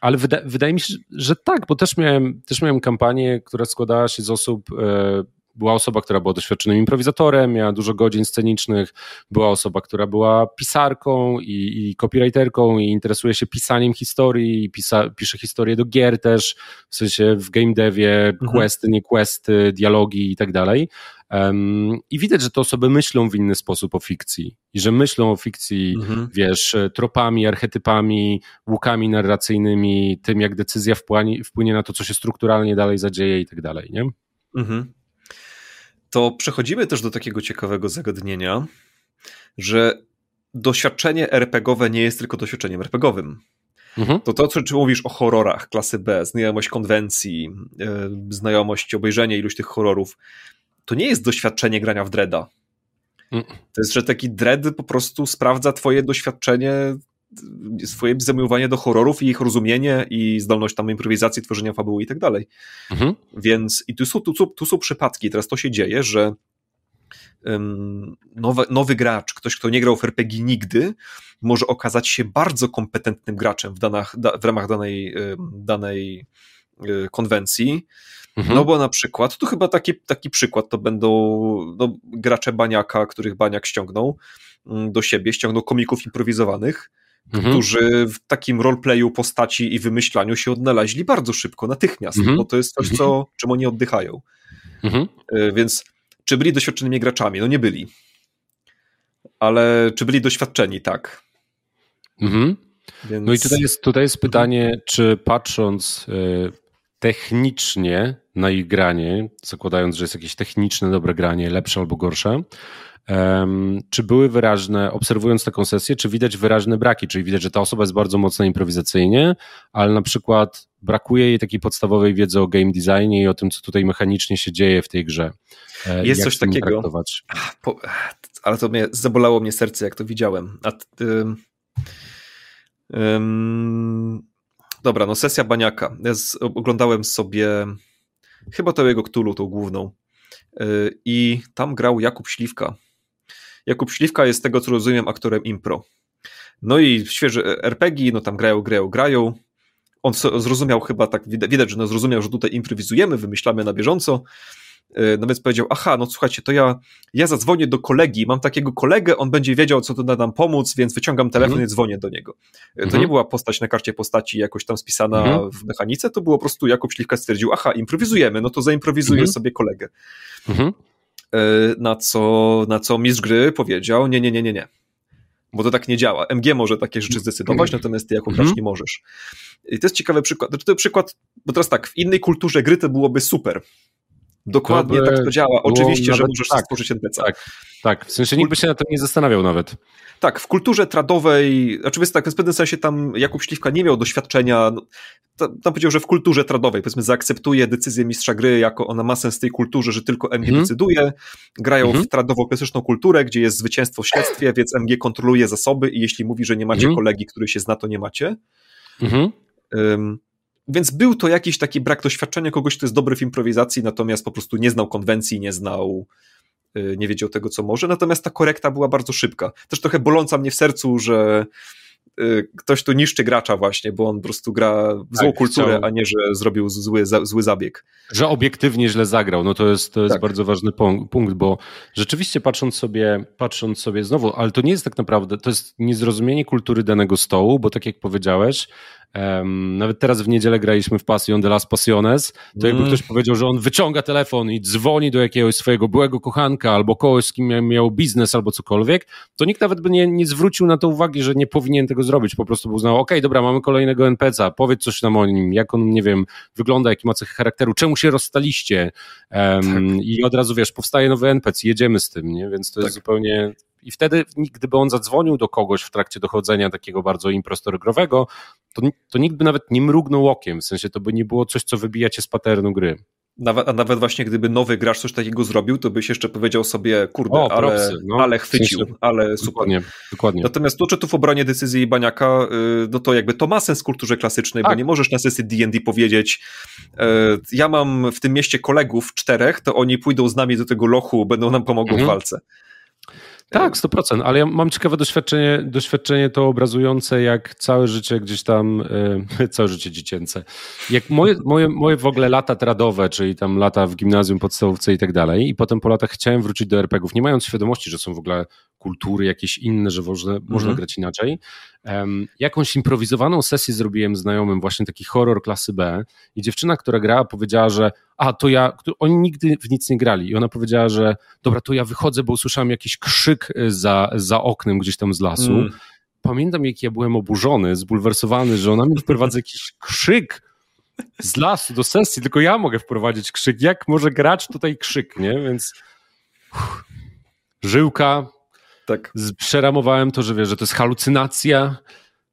ale wyda, wydaje mi się, że tak, bo też miałem, też miałem kampanię, która składała się z osób e, była osoba, która była doświadczonym improwizatorem, miała dużo godzin scenicznych, była osoba, która była pisarką i, i copywriterką i interesuje się pisaniem historii, i pisa, pisze historie do gier też, w sensie w game devie, mhm. questy, nie questy, dialogi i tak dalej. Um, I widać, że te osoby myślą w inny sposób o fikcji i że myślą o fikcji, mhm. wiesz, tropami, archetypami, łukami narracyjnymi, tym jak decyzja wpłynie, wpłynie na to, co się strukturalnie dalej zadzieje i tak dalej, nie? Mhm to przechodzimy też do takiego ciekawego zagadnienia, że doświadczenie RPGowe nie jest tylko doświadczeniem RPGowym. Mhm. To to, co czy mówisz o horrorach klasy B, znajomość konwencji, yy, znajomość obejrzenia iluś tych horrorów, to nie jest doświadczenie grania w Dreada. Mhm. To jest, że taki Dread po prostu sprawdza twoje doświadczenie swoje zamiłowanie do horrorów i ich rozumienie i zdolność tam improwizacji, tworzenia fabuły i tak dalej. Mhm. Więc i tu są, tu, tu są przypadki, teraz to się dzieje, że nowy, nowy gracz, ktoś, kto nie grał w RPG nigdy, może okazać się bardzo kompetentnym graczem w, danach, da, w ramach danej, danej y, konwencji. Mhm. No bo na przykład, tu chyba taki, taki przykład to będą no, gracze Baniaka, których Baniak ściągnął mm, do siebie, ściągnął komików improwizowanych, mhm. którzy w takim roleplayu postaci i wymyślaniu się odnaleźli bardzo szybko, natychmiast, mhm. bo to jest coś, co, mhm. czym oni oddychają. Mhm. E, więc czy byli doświadczonymi graczami? No nie byli. Ale czy byli doświadczeni? Tak. Mhm. Więc... No i tutaj jest, tutaj jest pytanie, czy patrząc e, technicznie na ich granie, zakładając, że jest jakieś techniczne dobre granie, lepsze albo gorsze, czy były wyraźne, obserwując taką sesję, czy widać wyraźne braki, czyli widać, że ta osoba jest bardzo mocna improwizacyjnie, ale na przykład brakuje jej takiej podstawowej wiedzy o game designie i o tym, co tutaj mechanicznie się dzieje w tej grze. E, jest coś takiego, po, ale to mnie, zabolało mnie serce, jak to widziałem. A, ym, ym, dobra, no sesja Baniaka. Ja z, oglądałem sobie chyba to jego Ktulu, tą główną. Yy, I tam grał Jakub Śliwka, Jakub Śliwka jest z tego, co rozumiem, aktorem impro. No i świeży RPG, no tam grają, grają, grają. On zrozumiał chyba tak, widać, że no zrozumiał, że tutaj improwizujemy, wymyślamy na bieżąco. E, no więc powiedział, aha, no słuchajcie, to ja, ja zadzwonię do kolegi, mam takiego kolegę, on będzie wiedział, co tu da nam pomóc, więc wyciągam telefon mm. i dzwonię do niego. Mm. To mhm. nie była postać na karcie postaci jakoś tam spisana mm. w mechanice, to było po prostu Jakub Śliwka stwierdził, aha, improwizujemy, no to zaimprowizuję mhm. sobie kolegę. Mhm. E, na co, na co mistrz gry powiedział, nie, nie, nie, nie, nie. Bo to tak nie działa. MG może takie rzeczy zdecydować, natomiast ty jako gracz mhm. nie możesz. I to jest ciekawy przykład. Znaczy, to przykład, bo teraz tak, w innej kulturze gry to byłoby super. Dokładnie to tak to działa. Oczywiście, że możesz tak, stworzyć NPC. Tak, tak, w sensie nikt by się na to nie zastanawiał nawet. Tak, w kulturze tradowej, oczywiście tak, w pewnym sensie tam Jakub Śliwka nie miał doświadczenia, no, tam powiedział, że w kulturze tradowej, powiedzmy, zaakceptuje decyzję mistrza gry, jako ona ma sens w tej kulturze, że tylko MG mhm. decyduje, grają mhm. w tradowo-klasyczną kulturę, gdzie jest zwycięstwo w śledztwie, więc MG kontroluje zasoby i jeśli mówi, że nie macie mhm. kolegi, który się zna, to nie macie. Um, więc był to jakiś taki brak doświadczenia kogoś, kto jest dobry w improwizacji, natomiast po prostu nie znał konwencji, nie znał, y, nie wiedział tego, co może. Natomiast ta korekta była bardzo szybka. Też trochę boląca mnie w sercu, że y, ktoś tu niszczy gracza właśnie, bo on po prostu gra w złą tak, kulturę, chciał... a nie, że zrobił zły, zły zabieg. Że obiektywnie źle zagrał, no to jest, to jest tak. bardzo ważny punkt, bo rzeczywiście patrząc sobie, patrząc sobie znowu, ale to nie jest tak naprawdę, to jest niezrozumienie kultury danego stołu, bo tak jak powiedziałeś, Um, nawet teraz w niedzielę graliśmy w Passion de las Passiones, to jakby mm. ktoś powiedział, że on wyciąga telefon i dzwoni do jakiegoś swojego byłego kochanka albo kogoś, z kim miał biznes albo cokolwiek, to nikt nawet by nie, nie zwrócił na to uwagi, że nie powinien tego zrobić. Po prostu był uznał, okej, okay, dobra, mamy kolejnego NPC-a, powiedz coś nam o nim, jak on, nie wiem, wygląda, jaki ma cechy charakteru, czemu się rozstaliście um, tak. i od razu, wiesz, powstaje nowy NPC, jedziemy z tym, nie? Więc to tak. jest zupełnie i wtedy, gdyby on zadzwonił do kogoś w trakcie dochodzenia takiego bardzo improstorogrowego, to, to nikt by nawet nie mrugnął okiem, w sensie to by nie było coś, co wybijacie z paternu gry. Nawet, a nawet właśnie gdyby nowy gracz coś takiego zrobił, to byś jeszcze powiedział sobie, kurde, o, ale, propsy, no. ale chwycił, w sensie, ale super. Dokładnie, dokładnie. Natomiast tu, czy tu w obronie decyzji Baniaka, y, no to jakby to ma sens w kulturze klasycznej, tak. bo nie możesz na sesji D&D powiedzieć, y, ja mam w tym mieście kolegów czterech, to oni pójdą z nami do tego lochu, będą nam pomogą mhm. w walce. Tak, 100%, ale ja mam ciekawe doświadczenie, doświadczenie to obrazujące, jak całe życie gdzieś tam, e, całe życie dziecięce, jak moje, moje, moje w ogóle lata tradowe, czyli tam lata w gimnazjum, podstawówce i tak dalej i potem po latach chciałem wrócić do RPGów, nie mając świadomości, że są w ogóle kultury jakieś inne, że można, mhm. można grać inaczej. Um, jakąś improwizowaną sesję zrobiłem znajomym, właśnie taki horror klasy B i dziewczyna, która grała powiedziała, że a to ja, oni nigdy w nic nie grali i ona powiedziała, że dobra, to ja wychodzę, bo usłyszałem jakiś krzyk y, za, za oknem gdzieś tam z lasu. Mm. Pamiętam, jak ja byłem oburzony, zbulwersowany, że ona mi wprowadza jakiś krzyk z lasu do sesji, tylko ja mogę wprowadzić krzyk. Jak może grać tutaj krzyk, nie? Więc uff, żyłka, tak. Przeramowałem to, że wiesz, że to jest halucynacja,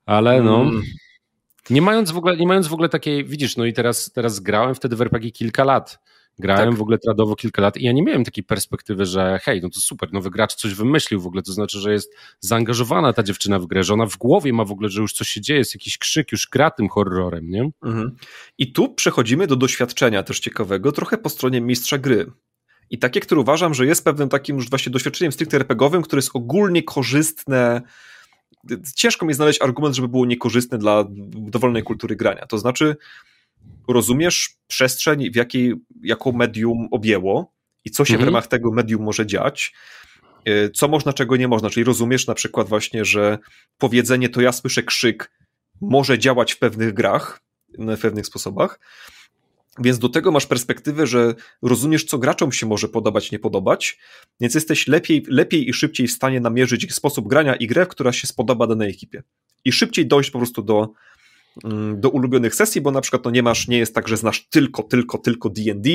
ale no. Mm. Nie mając w ogóle, nie mając w ogóle takiej, widzisz, no i teraz, teraz grałem wtedy w RPG kilka lat. Grałem tak. w ogóle tradowo kilka lat i ja nie miałem takiej perspektywy, że hej, no to super, nowy gracz coś wymyślił w ogóle, to znaczy, że jest zaangażowana ta dziewczyna w grę, że ona w głowie ma w ogóle, że już coś się dzieje, jest jakiś krzyk, już gra tym horrorem, nie? Mhm. I tu przechodzimy do doświadczenia też ciekawego, trochę po stronie mistrza gry. I takie, które uważam, że jest pewnym takim już właśnie doświadczeniem stricte RPGowym, które jest ogólnie korzystne. Ciężko mi znaleźć argument, żeby było niekorzystne dla dowolnej kultury grania. To znaczy, rozumiesz przestrzeń, w jakiej, jaką medium objęło i co się mhm. w ramach tego medium może dziać, y, co można, czego nie można. Czyli rozumiesz na przykład właśnie, że powiedzenie to ja słyszę krzyk może działać w pewnych grach, w pewnych sposobach, więc do tego masz perspektywę, że rozumiesz, co graczom się może podobać, nie podobać, więc jesteś lepiej, lepiej i szybciej w stanie namierzyć sposób grania i grę, która się spodoba danej ekipie. I szybciej dojść po prostu do, mm, do ulubionych sesji, bo na przykład no nie masz, nie jest tak, że znasz tylko, tylko, tylko D&D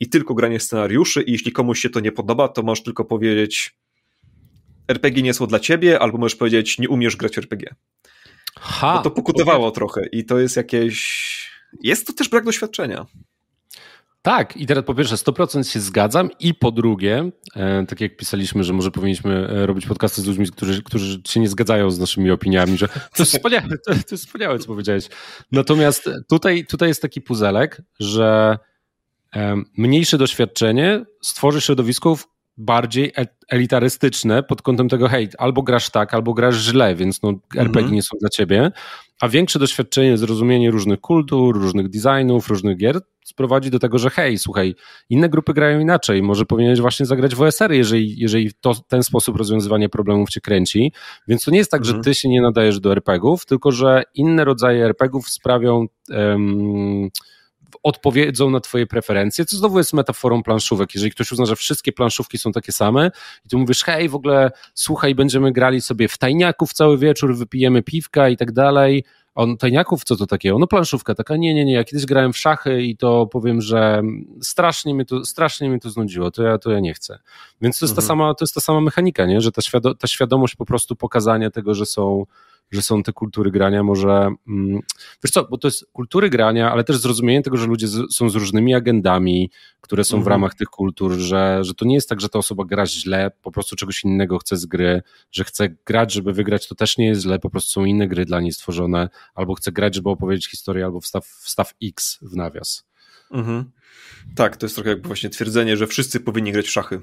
i tylko granie scenariuszy i jeśli komuś się to nie podoba, to możesz tylko powiedzieć RPG nie są dla ciebie, albo możesz powiedzieć nie umiesz grać RPG. Ha, to pokutowało trochę i to jest jakieś jest to też brak doświadczenia. Tak, i teraz po pierwsze 100% się zgadzam i po drugie, e, tak jak pisaliśmy, że może powinniśmy e, robić podcasty z ludźmi, którzy, którzy się nie zgadzają z naszymi opiniami, że to jest wspaniałe, to, to jest wspaniałe, co powiedziałeś. Natomiast tutaj, tutaj jest taki puzelek, że e, mniejsze doświadczenie stworzy środowisko, bardziej e, elitarystyczne pod kątem tego, hej, albo grasz tak, albo grasz źle, więc no, RPG mm -hmm. nie są dla ciebie, a większe doświadczenie, zrozumienie różnych kultur, różnych designów, różnych gier sprowadzi do tego, że hej, słuchaj, inne grupy grają inaczej, może powinieneś właśnie zagrać w OSR, jeżeli, jeżeli to, ten sposób rozwiązywania problemów cię kręci, więc to nie jest tak, mhm. że ty się nie nadajesz do RPGów, tylko że inne rodzaje RPGów sprawią um, odpowiedzą na twoje preferencje, co znowu jest metaforą planszówek. Jeżeli ktoś uzna, że wszystkie planszówki są takie same i ty mówisz, hej, w ogóle słuchaj, będziemy grali sobie w tajniaków cały wieczór, wypijemy piwka i tak dalej, on tajniaków, co to takiego? No planszówka, taka nie, nie, nie, ja kiedyś grałem w szachy i to powiem, że strasznie mnie to, strasznie mnie to znudziło, to ja, to ja nie chcę. Więc to jest, mhm. ta, sama, to jest ta sama mechanika, nie? że ta, świado ta świadomość po prostu pokazania tego, że są że są te kultury grania, może. Mm, wiesz co, bo to jest kultury grania, ale też zrozumienie tego, że ludzie z, są z różnymi agendami, które są w mhm. ramach tych kultur, że, że to nie jest tak, że ta osoba gra źle, po prostu czegoś innego chce z gry, że chce grać, żeby wygrać, to też nie jest źle, po prostu są inne gry dla niej stworzone, albo chce grać, żeby opowiedzieć historię, albo wstaw, wstaw X w nawias. Mhm. Tak, to jest trochę jakby właśnie twierdzenie, że wszyscy powinni grać w szachy.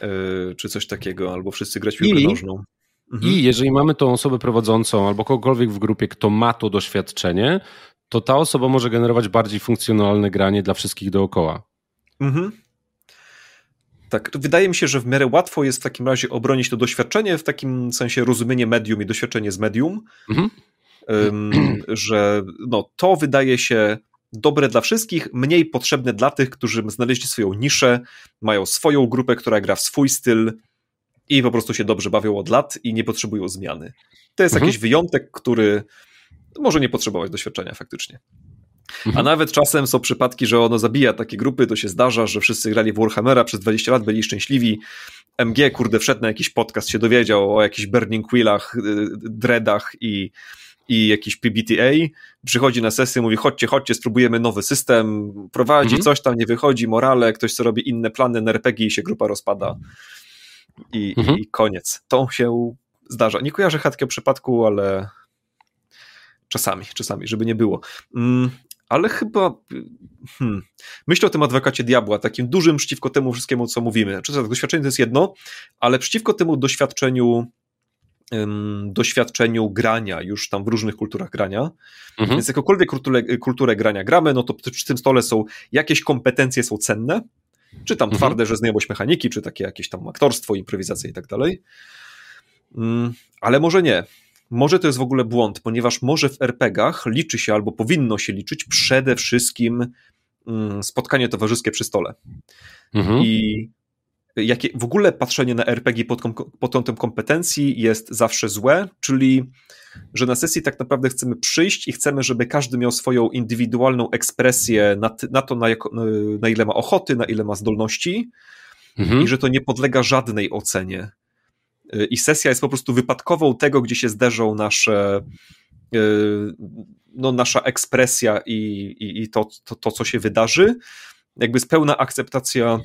Yy, czy coś takiego, albo wszyscy grać w piłkę I, nożną. Mhm. I jeżeli mamy tą osobę prowadzącą albo kogokolwiek w grupie, kto ma to doświadczenie, to ta osoba może generować bardziej funkcjonalne granie dla wszystkich dookoła. Mhm. Tak, wydaje mi się, że w miarę łatwo jest w takim razie obronić to doświadczenie, w takim sensie rozumienie medium i doświadczenie z medium, mhm. um, że no, to wydaje się dobre dla wszystkich, mniej potrzebne dla tych, którzy znaleźli swoją niszę, mają swoją grupę, która gra w swój styl, i po prostu się dobrze bawią od lat i nie potrzebują zmiany. To jest mhm. jakiś wyjątek, który może nie potrzebować doświadczenia faktycznie. Mhm. A nawet czasem są przypadki, że ono zabija takie grupy, to się zdarza, że wszyscy grali w Warhammera przez 20 lat, byli szczęśliwi. MG, kurde, wszedł na jakiś podcast, się dowiedział o jakichś Burning Wheelach, y, Dreadach i, i jakiś PBTA, przychodzi na sesję, mówi chodźcie, chodźcie, spróbujemy nowy system, prowadzi, mhm. coś tam nie wychodzi, morale, ktoś co robi inne plany na RPG i się grupa rozpada i, mhm. i koniec. To się zdarza. Nie kojarzę takiego przypadku, ale czasami, czasami, żeby nie było. Mm, ale chyba hmm, myślę o tym adwokacie diabła, takim dużym przeciwko temu wszystkiemu, co mówimy. Znaczy, doświadczenie to jest jedno, ale przeciwko temu doświadczeniu doświadczeniu grania już tam w różnych kulturach grania. Mhm. Więc jakąkolwiek kulturę, kulturę grania gramy, no to przy tym stole są jakieś kompetencje są cenne, czy tam mhm. twarde, że znajomość mechaniki, czy takie jakieś tam aktorstwo, improwizacja i tak dalej. Mm, ale może nie. Może to jest w ogóle błąd, ponieważ może w RPGach liczy się albo powinno się liczyć przede wszystkim mm, spotkanie towarzyskie przy stole. Mhm. I jakie, w ogóle patrzenie na RPG pod, pod kątem kompetencji jest zawsze złe, czyli że na sesji tak naprawdę chcemy przyjść i chcemy, żeby każdy miał swoją indywidualną ekspresję na, na to, na, jako, na, ile ma ochoty, na ile ma zdolności mhm. i że to nie podlega żadnej ocenie. I sesja jest po prostu wypadkową tego, gdzie się zderzą nasze no, nasza ekspresja i, i, i to, to, to, co się wydarzy. Jakby jest pełna akceptacja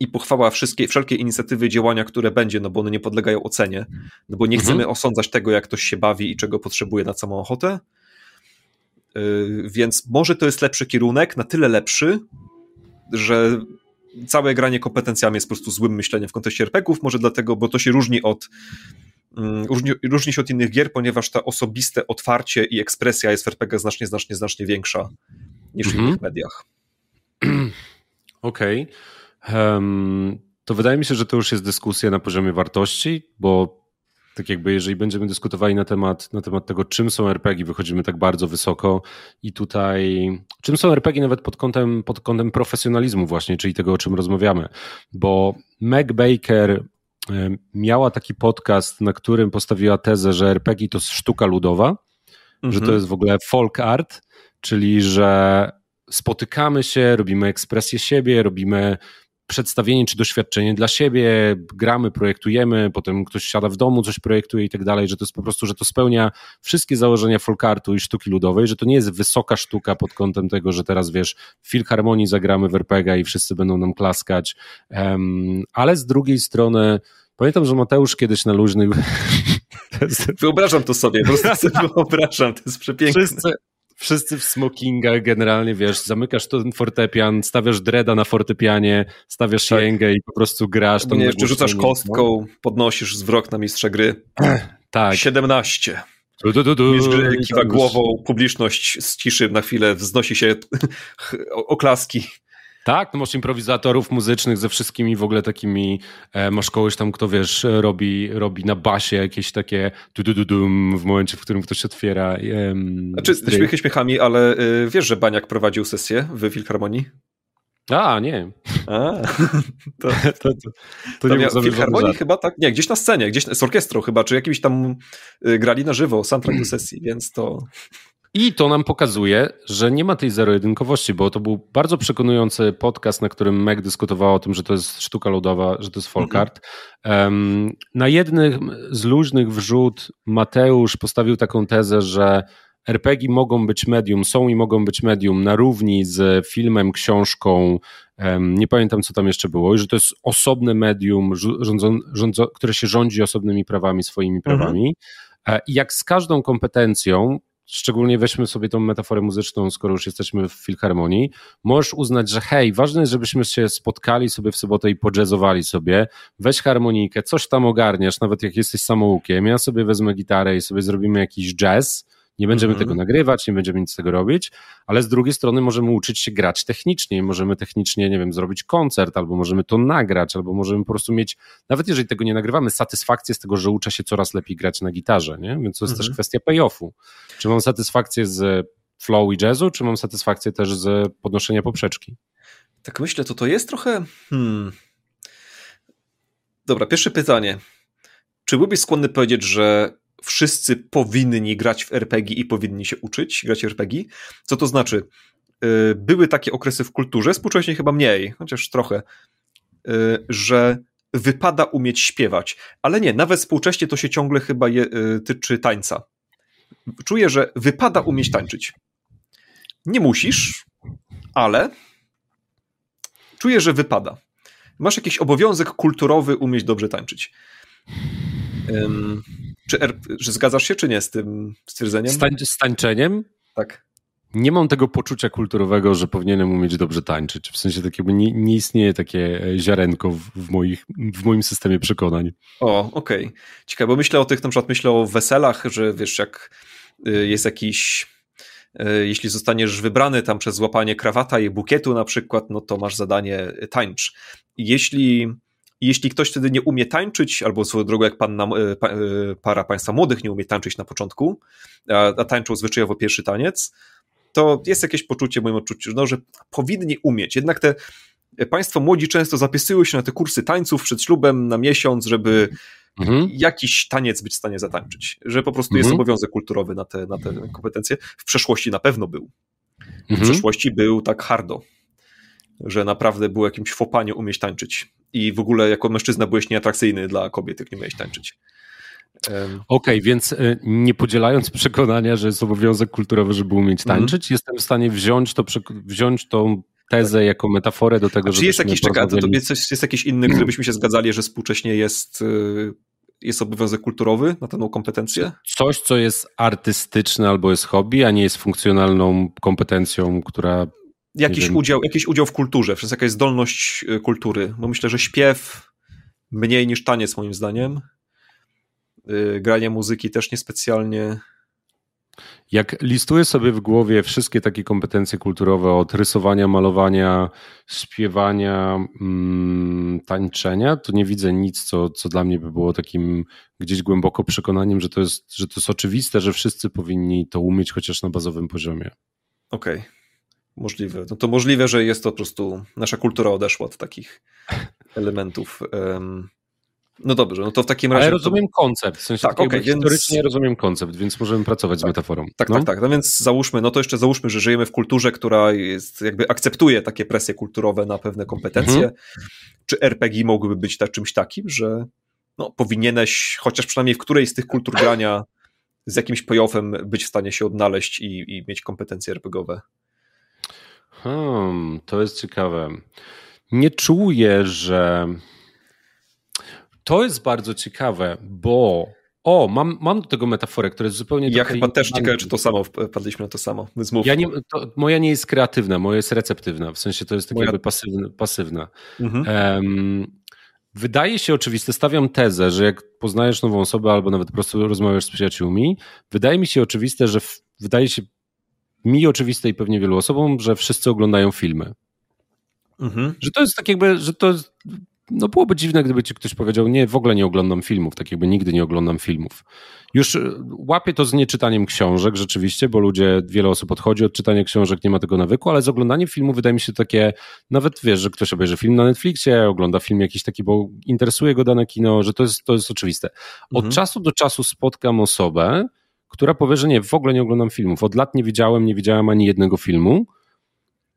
i pochwała wszystkie, wszelkie inicjatywy, działania, które będzie, no bo one nie podlegają ocenie, no bo nie mhm. chcemy osądzać tego, jak ktoś się bawi i czego potrzebuje na samą ochotę. Yy, więc może to jest lepszy kierunek, na tyle lepszy, że całe granie kompetencjami jest po prostu złym myśleniem w kontekście RPGów, może dlatego, bo to się różni od mm, różni, różni się od innych gier, ponieważ to osobiste otwarcie i ekspresja jest w RPG znacznie, znacznie, znacznie większa niż w innych mhm. mediach. Okej. Okay to wydaje mi się, że to już jest dyskusja na poziomie wartości, bo tak jakby jeżeli będziemy dyskutowali na temat, na temat tego, czym są RPG, wychodzimy tak bardzo wysoko i tutaj, czym są RPG nawet pod kątem, pod kątem profesjonalizmu właśnie, czyli tego, o czym rozmawiamy, bo Meg Baker miała taki podcast, na którym postawiła tezę, że RPG to sztuka ludowa, mhm. że to mhm. jest w ogóle folk art, czyli że spotykamy się, robimy ekspresję siebie, robimy przedstawienie czy doświadczenie dla siebie, gramy, projektujemy, potem ktoś siada w domu, coś projektuje i tak dalej, że to jest po prostu, że to spełnia wszystkie założenia folkartu i sztuki ludowej, że to nie jest wysoka sztuka pod kątem tego, że teraz wiesz, w Filharmonii zagramy w RPG i wszyscy będą nam klaskać, um, ale z drugiej strony pamiętam, że Mateusz kiedyś na luźnych Wyobrażam to sobie, po prostu sobie wyobrażam, to jest przepiękne. Wszyscy, wszyscy w smokingach generalnie, wiesz, zamykasz ten fortepian, stawiasz dreda na fortepianie, stawiasz tak. jęgę i po prostu grasz. Nie, jeszcze rzucasz kostką, no. podnosisz zwrok na mistrza gry. tak. 17. Du, du, du, du. gry kiwa głową, publiczność z ciszy na chwilę wznosi się oklaski. Tak, no masz improwizatorów muzycznych ze wszystkimi w ogóle takimi, e, masz kogoś tam, kto wiesz, robi, robi na basie jakieś takie du, du, du, dum w momencie, w którym ktoś otwiera. E, znaczy, śmiechy śmiechami, ale y, wiesz, że Baniak prowadził sesję w Filharmonii? A, nie. A, to, to, to, to nie w Filharmonii chyba tak, nie, gdzieś na scenie, gdzieś z orkiestrą chyba, czy jakimś tam y, grali na żywo soundtrack do sesji, więc to... I to nam pokazuje, że nie ma tej zero-jedynkowości, bo to był bardzo przekonujący podcast, na którym Meg dyskutowała o tym, że to jest sztuka ludowa, że to jest folk art. Um, na jednym z luźnych wrzut Mateusz postawił taką tezę, że RPG mogą być medium, są i mogą być medium na równi z filmem, książką, um, nie pamiętam co tam jeszcze było, i że to jest osobne medium, rządzą, rządzą, które się rządzi osobnymi prawami, swoimi prawami. Mhm. I jak z każdą kompetencją, szczególnie weźmy sobie tą metaforę muzyczną, skoro już jesteśmy w filharmonii, możesz uznać, że hej, ważne jest, żebyśmy się spotkali sobie w sobotę i podjazzowali sobie, weź harmonijkę, coś tam ogarniasz, nawet jak jesteś samoukiem, ja sobie wezmę gitarę i sobie zrobimy jakiś jazz, nie będziemy mhm. tego nagrywać, nie będziemy nic z tego robić, ale z drugiej strony możemy uczyć się grać technicznie, możemy technicznie, nie wiem, zrobić koncert, albo możemy to nagrać, albo możemy po prostu mieć, nawet jeżeli tego nie nagrywamy, satysfakcję z tego, że uczę się coraz lepiej grać na gitarze, nie? Więc to jest mhm. też kwestia payoffu. Czy mam satysfakcję z flow i jazzu, czy mam satysfakcję też z podnoszenia poprzeczki? Tak myślę, to to jest trochę... Hmm. Dobra, pierwsze pytanie. Czy byłbyś skłonny powiedzieć, że wszyscy powinni grać w RPG i powinni się uczyć grać RPG. Co to znaczy? Y, były takie okresy w kulturze, współcześnie chyba mniej, chociaż trochę, y, że wypada umieć śpiewać. Ale nie, nawet współcześnie to się ciągle chyba je, y, tyczy tańca. Czuję, że wypada umieć tańczyć. Nie musisz, ale czuję, że wypada. Masz jakiś obowiązek kulturowy umieć dobrze tańczyć. Czy, czy zgadzasz się, czy nie z tym stwierdzeniem? z tańczeniem? Tak. Nie mam tego poczucia kulturowego, że powinienem umieć dobrze tańczyć. W sensie takiego nie, nie istnieje takie e, ziarenko w, w, moich, w moim systemie przekonań. O, okej. Okay. Ciekawe, bo myślę o tych, na przykład myślę o weselach, że wiesz, jak y, jest jakiś y, jeśli zostaniesz wybrany tam przez złapanie krawata i bukietu na przykład, no to masz zadanie tańcz. Jeśli jeśli ktoś wtedy nie umie tańczyć, albo swoją drogą jak panna, e, pa, e, para państwa młodych nie umie tańczyć na początku, a, a tańczą zwyczajowo pierwszy taniec, to jest jakieś poczucie w moim odczuciu, no, że powinni umieć. Jednak te państwo młodzi często zapisują się na te kursy tańców przed ślubem na miesiąc, żeby mhm. jakiś taniec być w stanie zatańczyć. Że po prostu mhm. jest obowiązek kulturowy na te, na te kompetencje. W przeszłości na pewno był. W mhm. przeszłości był tak hardo, że naprawdę było jakimś fopanie umieć tańczyć i w ogóle jako mężczyzna byłeś nieatrakcyjny dla kobiet, jak nie miałeś tańczyć. Okej, okay, więc y, nie podzielając przekonania, że jest obowiązek kulturowy, żeby umieć mhm. tańczyć, mm. jestem w stanie wziąć, to, wziąć tą tezę tak. jako metaforę do tego, że. Czy jest jakiś, czekaj, to, to jest, jest jakiś inny, który byśmy się zgadzali, że współcześnie jest, y, jest obowiązek kulturowy na tę kompetencję? Coś, co jest artystyczne albo jest hobby, a nie jest funkcjonalną kompetencją, która jakiś udział, jakiś udział w kulturze, przez jakaś zdolność y, kultury, bo myślę, że śpiew mniej niż taniec moim zdaniem. Yy, granie muzyki też niespecjalnie. Jak listuję sobie w głowie wszystkie takie kompetencje kulturowe od rysowania, malowania, śpiewania, mm, tańczenia, to nie widzę nic, co, co dla mnie by było takim gdzieś głęboko przekonaniem, że to, jest, że to jest oczywiste, że wszyscy powinni to umieć chociaż na bazowym poziomie. Okej. Okay. Możliwe. No to możliwe, że jest to po prostu nasza kultura odeszła od takich elementów. No dobrze, no to w takim razie. Ale rozumiem to... koncept, w sensie tak, okay, historycznie więc... rozumiem koncept, więc możemy pracować tak, z metaforą. Tak, no? tak, tak. No więc załóżmy, no to jeszcze załóżmy, że żyjemy w kulturze, która jest, jakby akceptuje takie presje kulturowe na pewne kompetencje. Mhm. Czy RPG mogłyby być ta, czymś takim, że no, powinieneś, chociaż przynajmniej w którejś z tych kultur grania z jakimś payoffem być w stanie się odnaleźć i, i mieć kompetencje RPGowe? Hmm, to jest ciekawe. Nie czuję, że. To jest bardzo ciekawe, bo. O, mam, mam do tego metaforę, która jest zupełnie. Ja chyba też ciekawe, czy to samo, wpadliśmy na to samo. Ja nie, to, moja nie jest kreatywna, moja jest receptywna, w sensie to jest tak moja... jakby pasywna. pasywna. Mhm. Um, wydaje się oczywiste, stawiam tezę, że jak poznajesz nową osobę albo nawet po prostu rozmawiasz z przyjaciółmi, wydaje mi się oczywiste, że w, wydaje się mi oczywiste i pewnie wielu osobom, że wszyscy oglądają filmy. Mhm. Że to jest tak jakby, że to jest no byłoby dziwne, gdyby ci ktoś powiedział, nie, w ogóle nie oglądam filmów, tak jakby nigdy nie oglądam filmów. Już y, łapię to z nieczytaniem książek rzeczywiście, bo ludzie, wiele osób odchodzi od czytania książek, nie ma tego nawyku, ale z oglądaniem filmu wydaje mi się takie, nawet wiesz, że ktoś obejrzy film na Netflixie, ogląda film jakiś taki, bo interesuje go dane kino, że to jest, to jest oczywiste. Od mhm. czasu do czasu spotkam osobę, która powie, że nie, w ogóle nie oglądam filmów. Od lat nie widziałem, nie widziałem ani jednego filmu.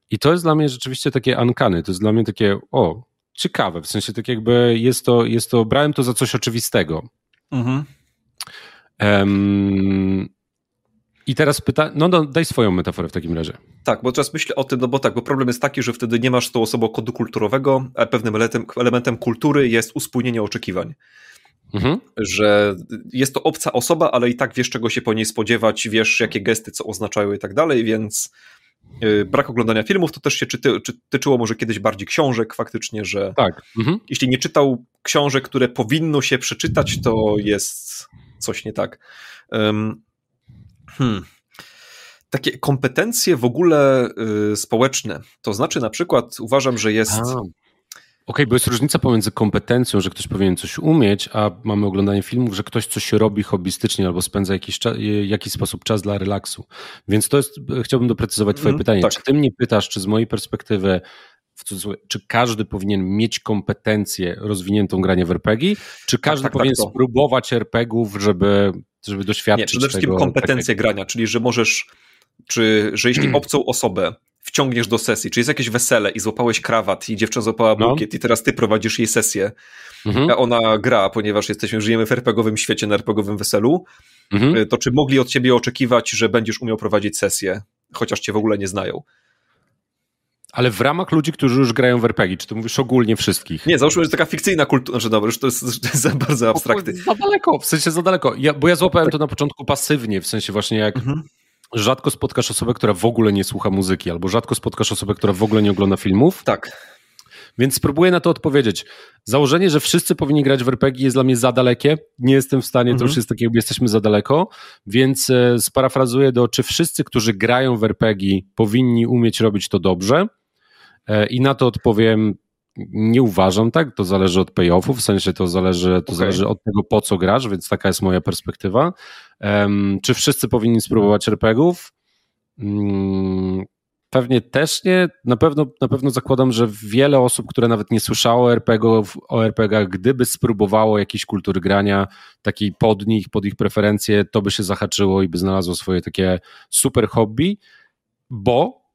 I to jest dla mnie rzeczywiście takie ankany. To jest dla mnie takie, o, ciekawe. W sensie tak jakby jest to, jest to brałem to za coś oczywistego. Mhm. Um, i teraz pyta, no, no daj swoją metaforę w takim razie. Tak, bo teraz myślę o tym, no bo tak, bo problem jest taki, że wtedy nie masz z tą osobą kodu kulturowego, a pewnym elementem, elementem kultury jest uspójnienie oczekiwań. Mhm. Że jest to obca osoba, ale i tak wiesz, czego się po niej spodziewać, wiesz, jakie gesty co oznaczają i tak dalej, więc y, brak oglądania filmów to też się czyty, czy, tyczyło może kiedyś bardziej książek faktycznie, że tak. Mhm. jeśli nie czytał książek, które powinno się przeczytać, to jest coś nie tak. Um, hmm takie kompetencje w ogóle y, społeczne. To znaczy, na przykład, uważam, że jest. A, okay, bo jest różnica pomiędzy kompetencją, że ktoś powinien coś umieć, a mamy oglądanie filmów, że ktoś coś robi hobbystycznie albo spędza jakiś, czas, jakiś sposób czas dla relaksu. Więc to jest, chciałbym doprecyzować Twoje mm, pytanie. Tak. Czy Ty mnie pytasz, czy z mojej perspektywy czy każdy powinien mieć kompetencję rozwiniętą granie w RPG, czy tak, każdy tak, tak, powinien spróbować RPGów, żeby, żeby doświadczyć Nie, przede wszystkim kompetencje grania, czyli że możesz, czy że jeśli obcą osobę wciągniesz do sesji, czy jest jakieś wesele i złapałeś krawat i dziewczyna złapała no. bukiet i teraz ty prowadzisz jej sesję, mhm. a ona gra, ponieważ jesteśmy, żyjemy w RPGowym świecie, na RPGowym weselu, mhm. Y, to czy mogli od ciebie oczekiwać, że będziesz umiał prowadzić sesję, chociaż cię w ogóle nie znają? Ale w ramach ludzi, którzy już grają w RPG, czy to mówisz ogólnie wszystkich? Nie, załóżmy, że taka fikcyjna kultura, znaczy dobra, już to jest, to jest za bardzo abstrakty. Za daleko, w sensie za daleko. Ja, bo ja złapałem to na początku pasywnie, w sensie właśnie jak mhm rzadko spotkasz osobę, która w ogóle nie słucha muzyki, albo rzadko spotkasz osobę, która w ogóle nie ogląda filmów. Tak. Więc spróbuję na to odpowiedzieć. Założenie, że wszyscy powinni grać w RPG jest dla mnie za dalekie. Nie jestem w stanie, mhm. to już jest takie, jakby jesteśmy za daleko. Więc e, sparafrazuję do, czy wszyscy, którzy grają w RPG, powinni umieć robić to dobrze. E, I na to odpowiem nie uważam tak, to zależy od payoffów, w sensie to zależy, to okay. zależy od tego, po co grasz, więc taka jest moja perspektywa. Um, czy wszyscy powinni spróbować RPGów? Um, pewnie też nie. Na pewno, na pewno zakładam, że wiele osób, które nawet nie słyszało RPGów, o RPGach, gdyby spróbowało jakiejś kultury grania, takiej pod nich, pod ich preferencje, to by się zahaczyło i by znalazło swoje takie super hobby, bo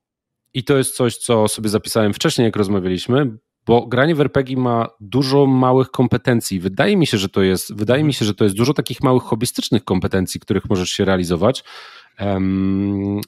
i to jest coś, co sobie zapisałem wcześniej, jak rozmawialiśmy, bo granie w RPG ma dużo małych kompetencji. Wydaje mi się, że to jest, wydaje mi się, że to jest dużo takich małych hobbystycznych kompetencji, których możesz się realizować,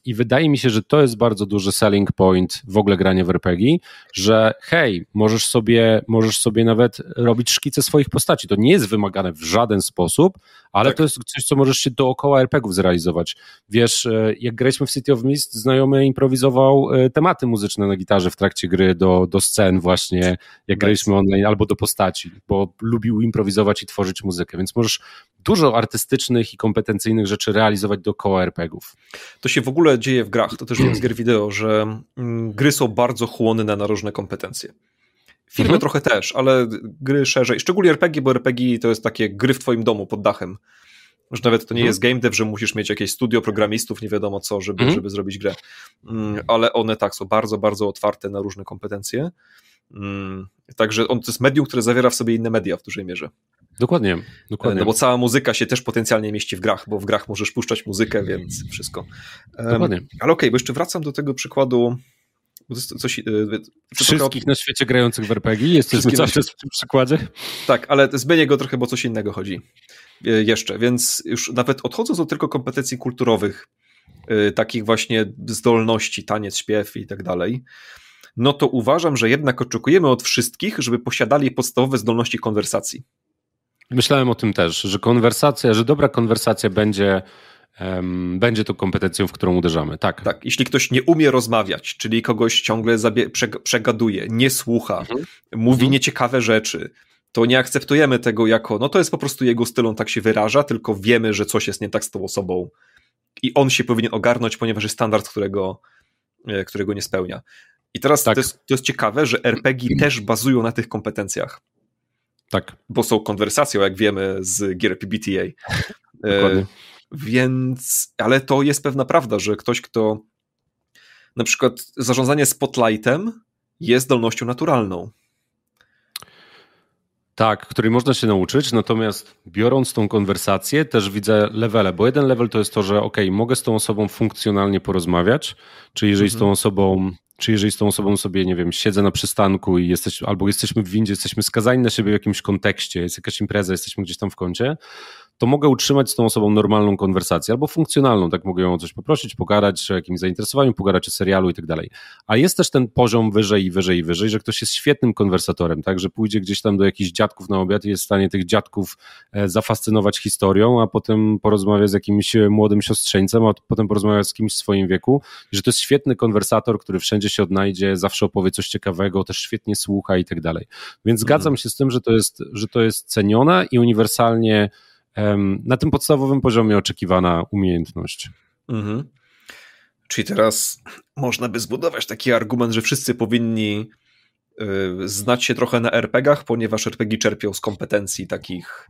i wydaje mi się, że to jest bardzo duży selling point w ogóle grania w RPG, że hej, możesz sobie, możesz sobie nawet robić szkice swoich postaci. To nie jest wymagane w żaden sposób, ale tak. to jest coś, co możesz się dookoła RPGów zrealizować. Wiesz, e, jak graliśmy w City of Mist, znajomy improwizował e, tematy muzyczne na gitarze w trakcie gry do, do scen właśnie, jak graliśmy online, albo do postaci, bo lubił improwizować i tworzyć muzykę, więc możesz dużo artystycznych i kompetencyjnych rzeczy realizować dookoła RPGów. To się w ogóle dzieje w grach, to też wiem z gier wideo, że mm, gry są bardzo chłonne na różne kompetencje. Filmy mhm. trochę też, ale gry szerzej, szczególnie RPG, bo RPG to jest takie gry w twoim domu pod dachem. Że nawet to nie mhm. jest game dev, że musisz mieć jakieś studio programistów, nie wiadomo co, żeby, mhm. żeby zrobić grę. Mm, ale one tak są bardzo, bardzo otwarte na różne kompetencje. Mm, także on to jest medium, które zawiera w sobie inne media w dużej mierze. Dokładnie, dokładnie. No bo cała muzyka się też potencjalnie mieści w grach, bo w grach możesz puszczać muzykę, więc wszystko. Dokładnie. Um, ale okej, okay, bo jeszcze wracam do tego przykładu coś, e, Wszystkich na świecie grających w RPG? Jesteśmy cały czas w tym przykładzie? Tak, ale zmienię go trochę, bo coś innego chodzi e, jeszcze, więc już nawet odchodząc od tylko kompetencji kulturowych, e, takich właśnie zdolności, taniec, śpiew i tak dalej, no to uważam, że jednak oczekujemy od wszystkich, żeby posiadali podstawowe zdolności konwersacji. Myślałem o tym też, że konwersacja, że dobra konwersacja będzie, będzie to kompetencją, w którą uderzamy. Tak. Tak, jeśli ktoś nie umie rozmawiać, czyli kogoś ciągle przegaduje, nie słucha, mhm. mówi mhm. nieciekawe rzeczy, to nie akceptujemy tego jako, no to jest po prostu jego styl, on tak się wyraża, tylko wiemy, że coś jest nie tak z tą osobą i on się powinien ogarnąć, ponieważ jest standard, którego, e, którego nie spełnia. I teraz tak. to, jest, to jest ciekawe, że RPG też bazują na tych kompetencjach. Tak. Bo są konwersacją, jak wiemy, z gier PBTA. Dokładnie. Więc, ale to jest pewna prawda, że ktoś, kto na przykład zarządzanie spotlightem jest zdolnością naturalną. Tak, której można się nauczyć, natomiast biorąc tą konwersację, też widzę levele, bo jeden level to jest to, że ok, mogę z tą osobą funkcjonalnie porozmawiać, czyli jeżeli mhm. z tą osobą czy jeżeli z tą osobą sobie, nie wiem, siedzę na przystanku i jesteś, albo jesteśmy w windzie, jesteśmy skazani na siebie w jakimś kontekście, jest jakaś impreza, jesteśmy gdzieś tam w kącie, to mogę utrzymać z tą osobą normalną konwersację albo funkcjonalną, tak mogę ją o coś poprosić, pogadać o jakimś zainteresowaniu, pogadać o serialu i tak dalej. A jest też ten poziom wyżej i wyżej i wyżej, że ktoś jest świetnym konwersatorem, tak, że pójdzie gdzieś tam do jakichś dziadków na obiad i jest w stanie tych dziadków e, zafascynować historią, a potem porozmawia z jakimś młodym siostrzeńcem, a potem porozmawia z kimś w swoim wieku, że to jest świetny konwersator, który wszędzie się odnajdzie, zawsze opowie coś ciekawego, też świetnie słucha i tak dalej. Więc zgadzam mhm. się z tym, że to jest, że to jest ceniona i uniwersalnie na tym podstawowym poziomie oczekiwana umiejętność. Mhm. Czyli teraz można by zbudować taki argument, że wszyscy powinni y, znać się trochę na RPGach, ponieważ RPG czerpią z kompetencji takich,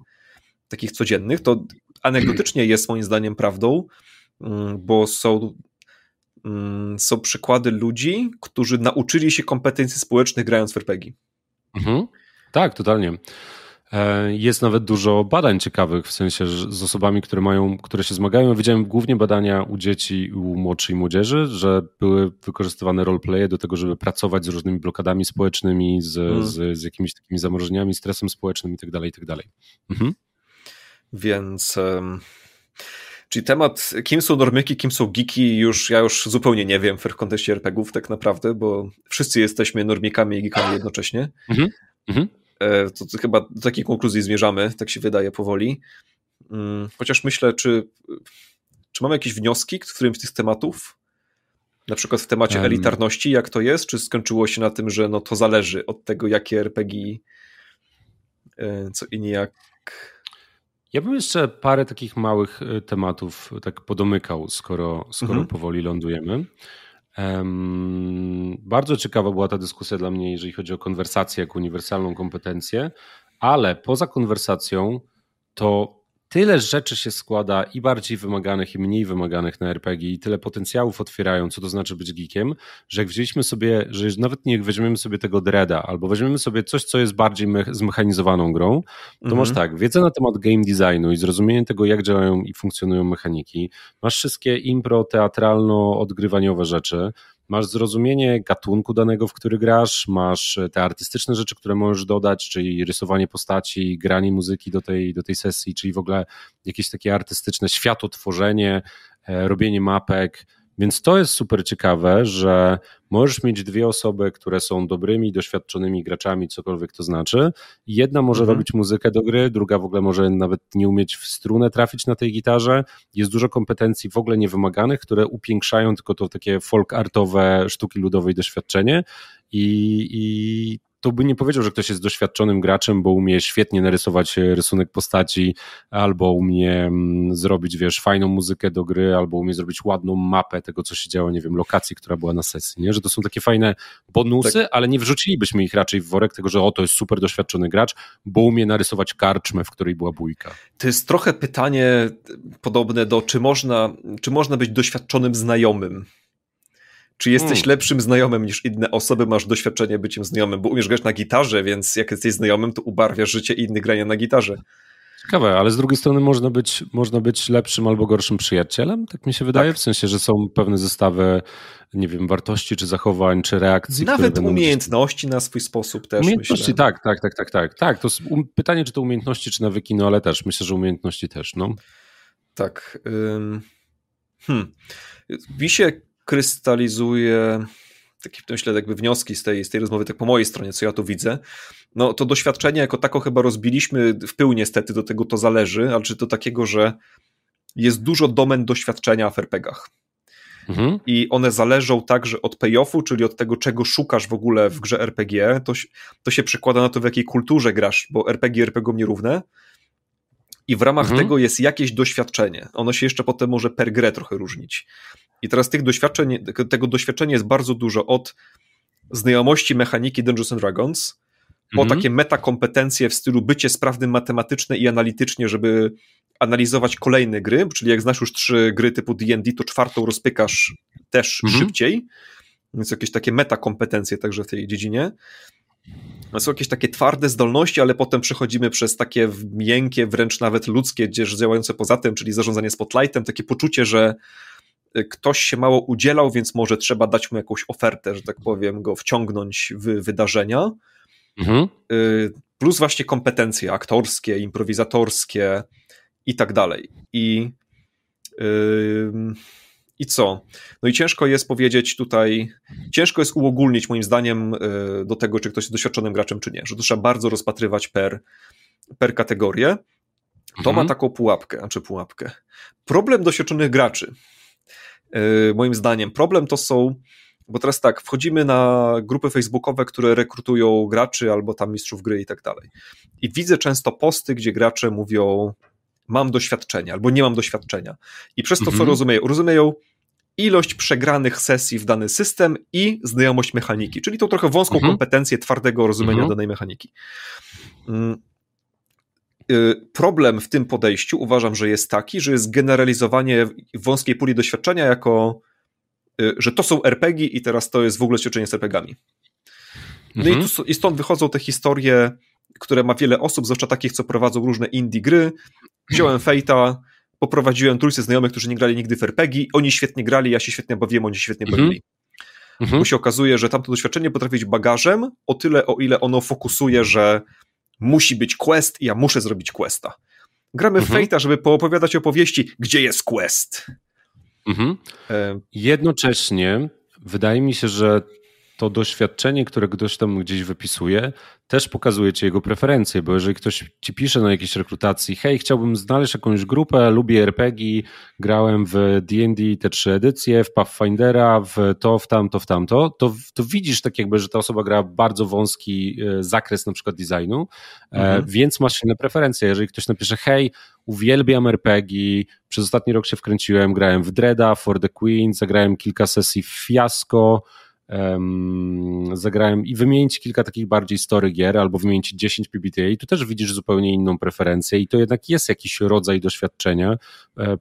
takich codziennych. To anegdotycznie jest moim zdaniem prawdą, mm, bo są, mm, są przykłady ludzi, którzy nauczyli się kompetencji społecznych grając w RPG. Mhm. Tak, totalnie. E, jest nawet dużo badań ciekawych, w sensie z osobami, które mają, które się zmagają. Widziałem głównie badania u dzieci i u młodszej młodzieży, że były wykorzystywane roleplaye do tego, żeby pracować z różnymi blokadami społecznymi, z, hmm. z, z jakimiś takimi zamrożeniami, stresem społecznym itd. Tak itd. Tak mhm. Więc... Um... Czyli temat, kim są normyki, kim są geeki, już ja już zupełnie nie wiem w kontekście RPGów tak naprawdę, bo wszyscy jesteśmy normikami i geekami jednocześnie. Mhm. Mhm. E, to, to chyba do takiej konkluzji zmierzamy, tak się wydaje powoli. Mm, chociaż myślę, czy, czy mamy jakieś wnioski w którymś z tych tematów? Na przykład w temacie um. elitarności, jak to jest? Czy skończyło się na tym, że no to zależy od tego, jakie RPG, e, co inni jak. Ja bym jeszcze parę takich małych e, tematów tak podomykał, skoro, skoro mhm. powoli lądujemy. Bardzo ciekawa była ta dyskusja dla mnie, jeżeli chodzi o konwersację jako uniwersalną kompetencję, ale poza konwersacją to tyle rzeczy się składa i bardziej wymaganych, i mniej wymaganych na RPG, i tyle potencjałów otwierają, co to znaczy być geekiem, że jak wzięliśmy sobie, że nawet nie weźmiemy sobie tego dreada, albo weźmiemy sobie coś, co jest bardziej me zmechanizowaną grą, to mhm. masz tak, wiedzę na temat game designu i zrozumienie tego, jak działają i funkcjonują mechaniki, masz wszystkie impro, teatralno-odgrywaniowe rzeczy, masz zrozumienie gatunku danego, w który grasz, masz te artystyczne rzeczy, które możesz dodać, czyli rysowanie postaci, granie muzyki do tej, do tej sesji, czyli w ogóle jakieś takie artystyczne światotworzenie, e, robienie mapek, więc to jest super ciekawe, że możesz mieć dwie osoby, które są dobrymi, doświadczonymi graczami, cokolwiek to znaczy. Jedna może mhm. robić muzykę do gry, druga w ogóle może nawet nie umieć w strunę trafić na tej gitarze. Jest dużo kompetencji w ogóle niewymaganych, które upiększają tylko to takie folk artowe, sztuki ludowej doświadczenie. I, i to by nie powiedział, że ktoś jest doświadczonym graczem, bo umie świetnie narysować e, rysunek postaci, albo umie mm, zrobić, wiesz, fajną muzykę do gry, albo umie zrobić ładną mapę tego, co się działo, nie wiem, lokacji, która była na sesji, nie? Że to są takie fajne bonusy, tak. ale nie wrzucilibyśmy ich raczej w worek tego, że o, to jest super doświadczony gracz, bo umie narysować karczmę, w której była bójka. To jest trochę pytanie podobne do, czy można, czy można być doświadczonym znajomym czy jesteś hmm. lepszym znajomym niż inne osoby, masz doświadczenie byciem znajomym, bo umiesz grać na gitarze, więc jak jesteś znajomym, to ubarwiasz życie innych grania na gitarze. Ciekawe, ale z drugiej strony można być, można być lepszym albo gorszym przyjacielem, tak mi się wydaje, tak. w sensie, że są pewne zestawy, nie wiem, wartości, czy zachowań, czy reakcji. Nawet umiejętności na swój sposób też, Umiejętności, myślę. tak, tak, tak, tak, tak. tak to um, pytanie, czy to umiejętności, czy nawyki, no ale też, myślę, że umiejętności też, no. Tak. Ym, hmm. Wisie krystalizuje takie myślę jakby wnioski z tej, z tej rozmowy, tak po mojej stronie, co ja tu widzę, no to doświadczenie jako tako chyba rozbiliśmy w pył niestety, do tego to zależy, ale czy to takiego, że jest dużo domen doświadczenia w RPGach. Mhm. I one zależą także od payoffu, czyli od tego, czego szukasz w ogóle w grze RPG. To, to się przekłada na to, w jakiej kulturze grasz, bo RPG RPG nierówne. I w ramach mhm. tego jest jakieś doświadczenie. Ono się jeszcze potem może per grę trochę różnić. I teraz tych doświadczeń, tego doświadczenia jest bardzo dużo od znajomości mechaniki Dungeons and Dragons, po mhm. takie metakompetencje w stylu bycie sprawnym matematycznie i analitycznie, żeby analizować kolejne gry, czyli jak znasz już trzy gry typu D&D, to czwartą rozpykasz też mhm. szybciej, więc jakieś takie metakompetencje także w tej dziedzinie. Są jakieś takie twarde zdolności, ale potem przechodzimy przez takie miękkie, wręcz nawet ludzkie, gdzieś działające poza tym, czyli zarządzanie spotlightem, takie poczucie, że ktoś się mało udzielał, więc może trzeba dać mu jakąś ofertę, że tak powiem, go wciągnąć w wydarzenia. Mhm. Y, plus właśnie kompetencje aktorskie, improwizatorskie i tak dalej. I yy, i co? No i ciężko jest powiedzieć tutaj, ciężko jest uogólnić moim zdaniem e, do tego, czy ktoś jest doświadczonym graczem, czy nie, że to trzeba bardzo rozpatrywać per, per kategorię. To mhm. ma taką pułapkę, znaczy pułapkę. Problem doświadczonych graczy, moim zdaniem, problem to są, bo teraz tak, wchodzimy na grupy facebookowe, które rekrutują graczy albo tam mistrzów gry i tak dalej. I widzę często posty, gdzie gracze mówią, mam doświadczenia albo nie mam doświadczenia. I przez to, mhm. co rozumieją? Rozumieją ilość przegranych sesji w dany system i znajomość mechaniki, czyli tą trochę wąską mhm. kompetencję twardego rozumienia mhm. danej mechaniki. Y, problem w tym podejściu uważam, że jest taki, że jest generalizowanie wąskiej puli doświadczenia jako, y, że to są RPG i teraz to jest w ogóle doświadczenie z RPGami. No mhm. i, tu, i stąd wychodzą te historie, które ma wiele osób, zwłaszcza takich, co prowadzą różne indie gry, Wziąłem Fejta, poprowadziłem trójce znajomych, którzy nie grali nigdy w RPG, oni świetnie grali, ja się świetnie bawiłem, oni się świetnie mhm. bawili. Mhm. Bo się okazuje, że tamto doświadczenie potrafi być bagażem o tyle, o ile ono fokusuje, że musi być quest i ja muszę zrobić questa. Gramy mhm. w Fejta, żeby poopowiadać opowieści, gdzie jest quest. Mhm. E... Jednocześnie wydaje mi się, że to doświadczenie, które ktoś tam gdzieś wypisuje, też pokazuje ci jego preferencje, bo jeżeli ktoś ci pisze na jakiejś rekrutacji, hej, chciałbym znaleźć jakąś grupę, lubię RPG, grałem w D&D te trzy edycje, w Pathfindera, w to, w tamto, w tamto, to, to widzisz tak jakby, że ta osoba gra bardzo wąski e, zakres na przykład designu, e, mhm. więc masz silne preferencje. Jeżeli ktoś napisze, hej, uwielbiam RPG, przez ostatni rok się wkręciłem, grałem w Dreada, For the Queen, zagrałem kilka sesji w Fiasco, um, zagrałem i wymienić kilka takich bardziej story gier albo wymienić 10 PBTA i tu też widzisz zupełnie inną preferencję i to jednak jest jakiś rodzaj doświadczenia, e,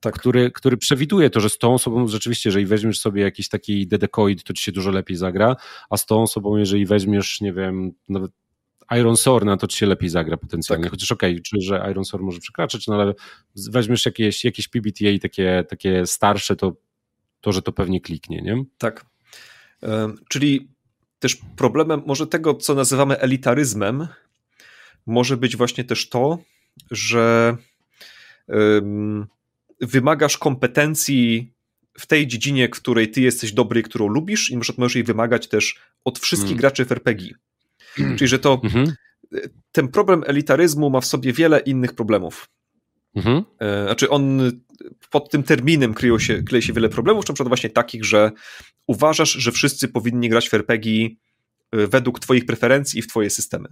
tak. który, który przewiduje to, że z tą osobą rzeczywiście, jeżeli weźmiesz sobie jakiś taki dedecoid, to ci się dużo lepiej zagra, a z tą osobą, jeżeli weźmiesz, nie wiem, nawet Iron Sword, no to ci się lepiej zagra potencjalnie. Tak. Chociaż okej, okay, czuję, że Iron Sword może przekraczać, no ale weźmiesz jakieś, jakieś PBTA takie, takie starsze, to, to, że to pewnie kliknie, nie? Tak. Czyli też problemem może tego, co nazywamy elitaryzmem, może być właśnie też to, że wymagasz kompetencji w tej dziedzinie, w której ty jesteś dobry którą lubisz, i możesz jej wymagać też od wszystkich hmm. graczy w RPG. Czyli, że to hmm. ten problem elitaryzmu ma w sobie wiele innych problemów. Mhm. E, znaczy on pod tym terminem kryją się, kryje się wiele problemów, na przykład właśnie takich, że uważasz, że wszyscy powinni grać w RPG e, według twoich preferencji i w twoje systemy.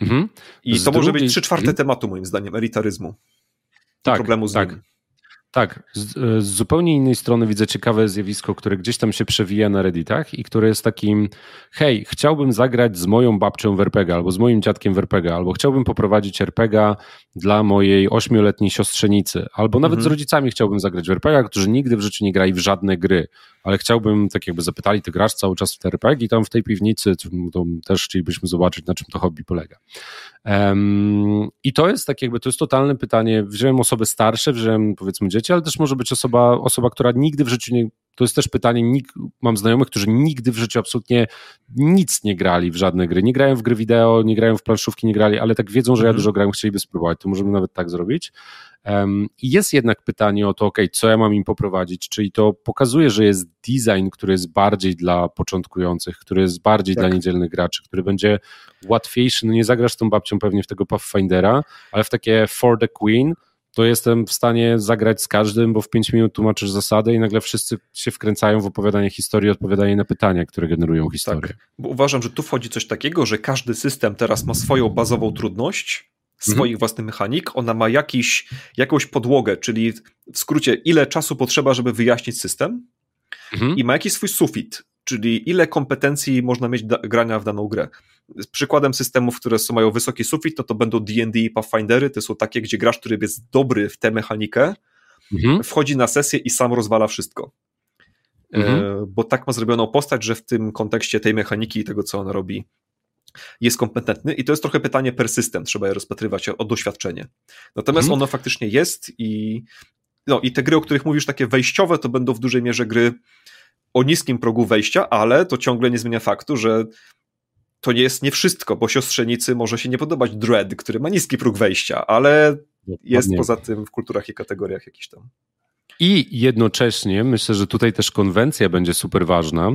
Mhm. I to drugiej... może być trzy czwarte mhm. tematu moim zdaniem, elitaryzmu. Tak, problemu z tak. nim. Tak, z, z, zupełnie innej strony widzę ciekawe zjawisko, które gdzieś tam się przewija na Redditach i które jest takim, hej, chciałbym zagrać z moją babcią w RPG, albo z moim dziadkiem w RPG, albo chciałbym poprowadzić RPG dla mojej ośmioletniej siostrzenicy, albo nawet mhm. z rodzicami chciałbym zagrać w RPG, którzy nigdy w życiu nie grali w żadne gry, ale chciałbym, tak jakby zapytali, ty grasz cały czas w te RPG i tam w tej piwnicy to też chcielibyśmy zobaczyć, na czym to hobby polega. Um, I to jest tak jakby, to jest totalne pytanie, wziąłem osoby starsze, wziąłem powiedzmy dzieci, ale też może być osoba, osoba która nigdy w życiu nie, to jest też pytanie, nikt, mam znajomych, którzy nigdy w życiu absolutnie nic nie grali w żadne gry, nie grają w gry wideo, nie grają w planszówki, nie grali, ale tak wiedzą, że ja mhm. dużo grałem, chcieliby spróbować, to możemy nawet tak zrobić. I jest jednak pytanie o to, ok, co ja mam im poprowadzić, czyli to pokazuje, że jest design, który jest bardziej dla początkujących, który jest bardziej tak. dla niedzielnych graczy, który będzie łatwiejszy, no nie zagrasz tą babcią pewnie w tego Pathfindera, ale w takie For the Queen, to jestem w stanie zagrać z każdym, bo w 5 minut tłumaczysz zasadę i nagle wszyscy się wkręcają w opowiadanie historii, odpowiadanie na pytania, które generują historię. Tak, bo uważam, że tu wchodzi coś takiego, że każdy system teraz ma swoją bazową trudność, swoich mhm. własnych mechanik, ona ma jakiś, jakąś podłogę, czyli w skrócie, ile czasu potrzeba, żeby wyjaśnić system mhm. i ma jakiś swój sufit, czyli ile kompetencji można mieć do grania w daną grę. Przykładem systemów, które są, mają wysoki sufit, to to będą D&D i Pathfindery, to są takie, gdzie grasz, który jest dobry w tę mechanikę, mhm. wchodzi na sesję i sam rozwala wszystko. Mhm. E, bo tak ma zrobioną postać, że w tym kontekście tej mechaniki i tego, co ona robi, jest kompetentny i to jest trochę pytanie per system, trzeba je rozpatrywać o, o doświadczenie. Natomiast mhm. ono faktycznie jest i, no, i te gry, o których mówisz, takie wejściowe, to będą w dużej mierze gry o niskim progu wejścia, ale to ciągle nie zmienia faktu, że to nie jest nie wszystko, bo siostrzenicy może się nie podobać Dread, który ma niski próg wejścia, ale jest poza tym w kulturach i kategoriach jakiś tam. I jednocześnie myślę, że tutaj też konwencja będzie super ważna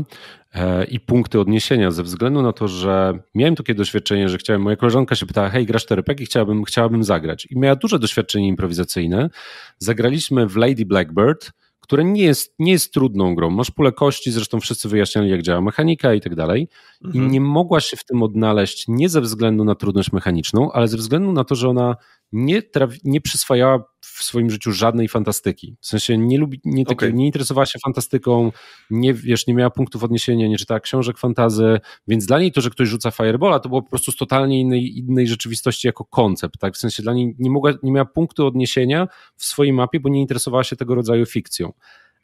e, i punkty odniesienia, ze względu na to, że miałem takie doświadczenie, że chciałem, moja koleżanka się pytała, hej, grasz 4 i chciałabym, chciałabym zagrać. I miała duże doświadczenie improwizacyjne. Zagraliśmy w Lady Blackbird, które nie jest, nie jest trudną grą. Masz pulę kości, zresztą wszyscy wyjaśniali, jak działa mechanika i tak dalej. I mhm. nie mogła się w tym odnaleźć nie ze względu na trudność mechaniczną, ale ze względu na to, że ona nie, nie przyswajała w swoim życiu żadnej fantastyki. W sensie nie, lubi, nie, takie, okay. nie interesowała się fantastyką, nie, wiesz, nie miała punktów odniesienia, nie czytała książek fantazy, więc dla niej to, że ktoś rzuca Firebola, to było po prostu z totalnie innej, innej rzeczywistości jako koncept. Tak? W sensie dla niej nie, mogła, nie miała punktu odniesienia w swojej mapie, bo nie interesowała się tego rodzaju fikcją.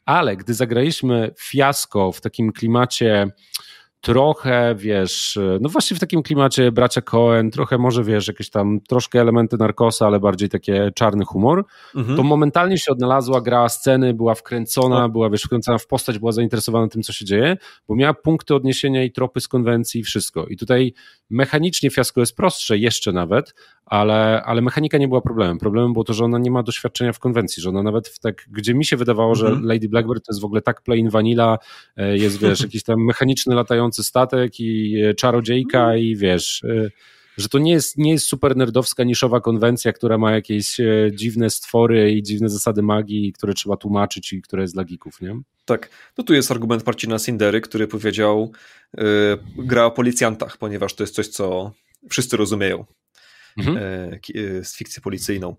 Ale gdy zagraliśmy fiasko w takim klimacie trochę, wiesz, no właśnie w takim klimacie bracia Cohen, trochę może, wiesz, jakieś tam troszkę elementy narkosa, ale bardziej takie czarny humor, mhm. to momentalnie się odnalazła, grała sceny, była wkręcona, była, wiesz, wkręcona w postać, była zainteresowana tym, co się dzieje, bo miała punkty odniesienia i tropy z konwencji i wszystko. I tutaj mechanicznie fiasko jest prostsze jeszcze nawet, ale, ale mechanika nie była problemem. Problemem było to, że ona nie ma doświadczenia w konwencji, że ona nawet w tak, gdzie mi się wydawało, że mhm. Lady Blackbird to jest w ogóle tak plain vanilla, e, jest, wiesz, jakiś tam mechaniczny latający statek i e, czarodziejka mhm. i wiesz e, że to nie jest, nie jest super nerdowska, niszowa konwencja, która ma jakieś dziwne stwory i dziwne zasady magii, które trzeba tłumaczyć i które jest dla geeków, nie? Tak. No tu jest argument Marcina Sindery, który powiedział yy, gra o policjantach, ponieważ to jest coś, co wszyscy rozumieją mhm. E, e, z fikcją policyjną.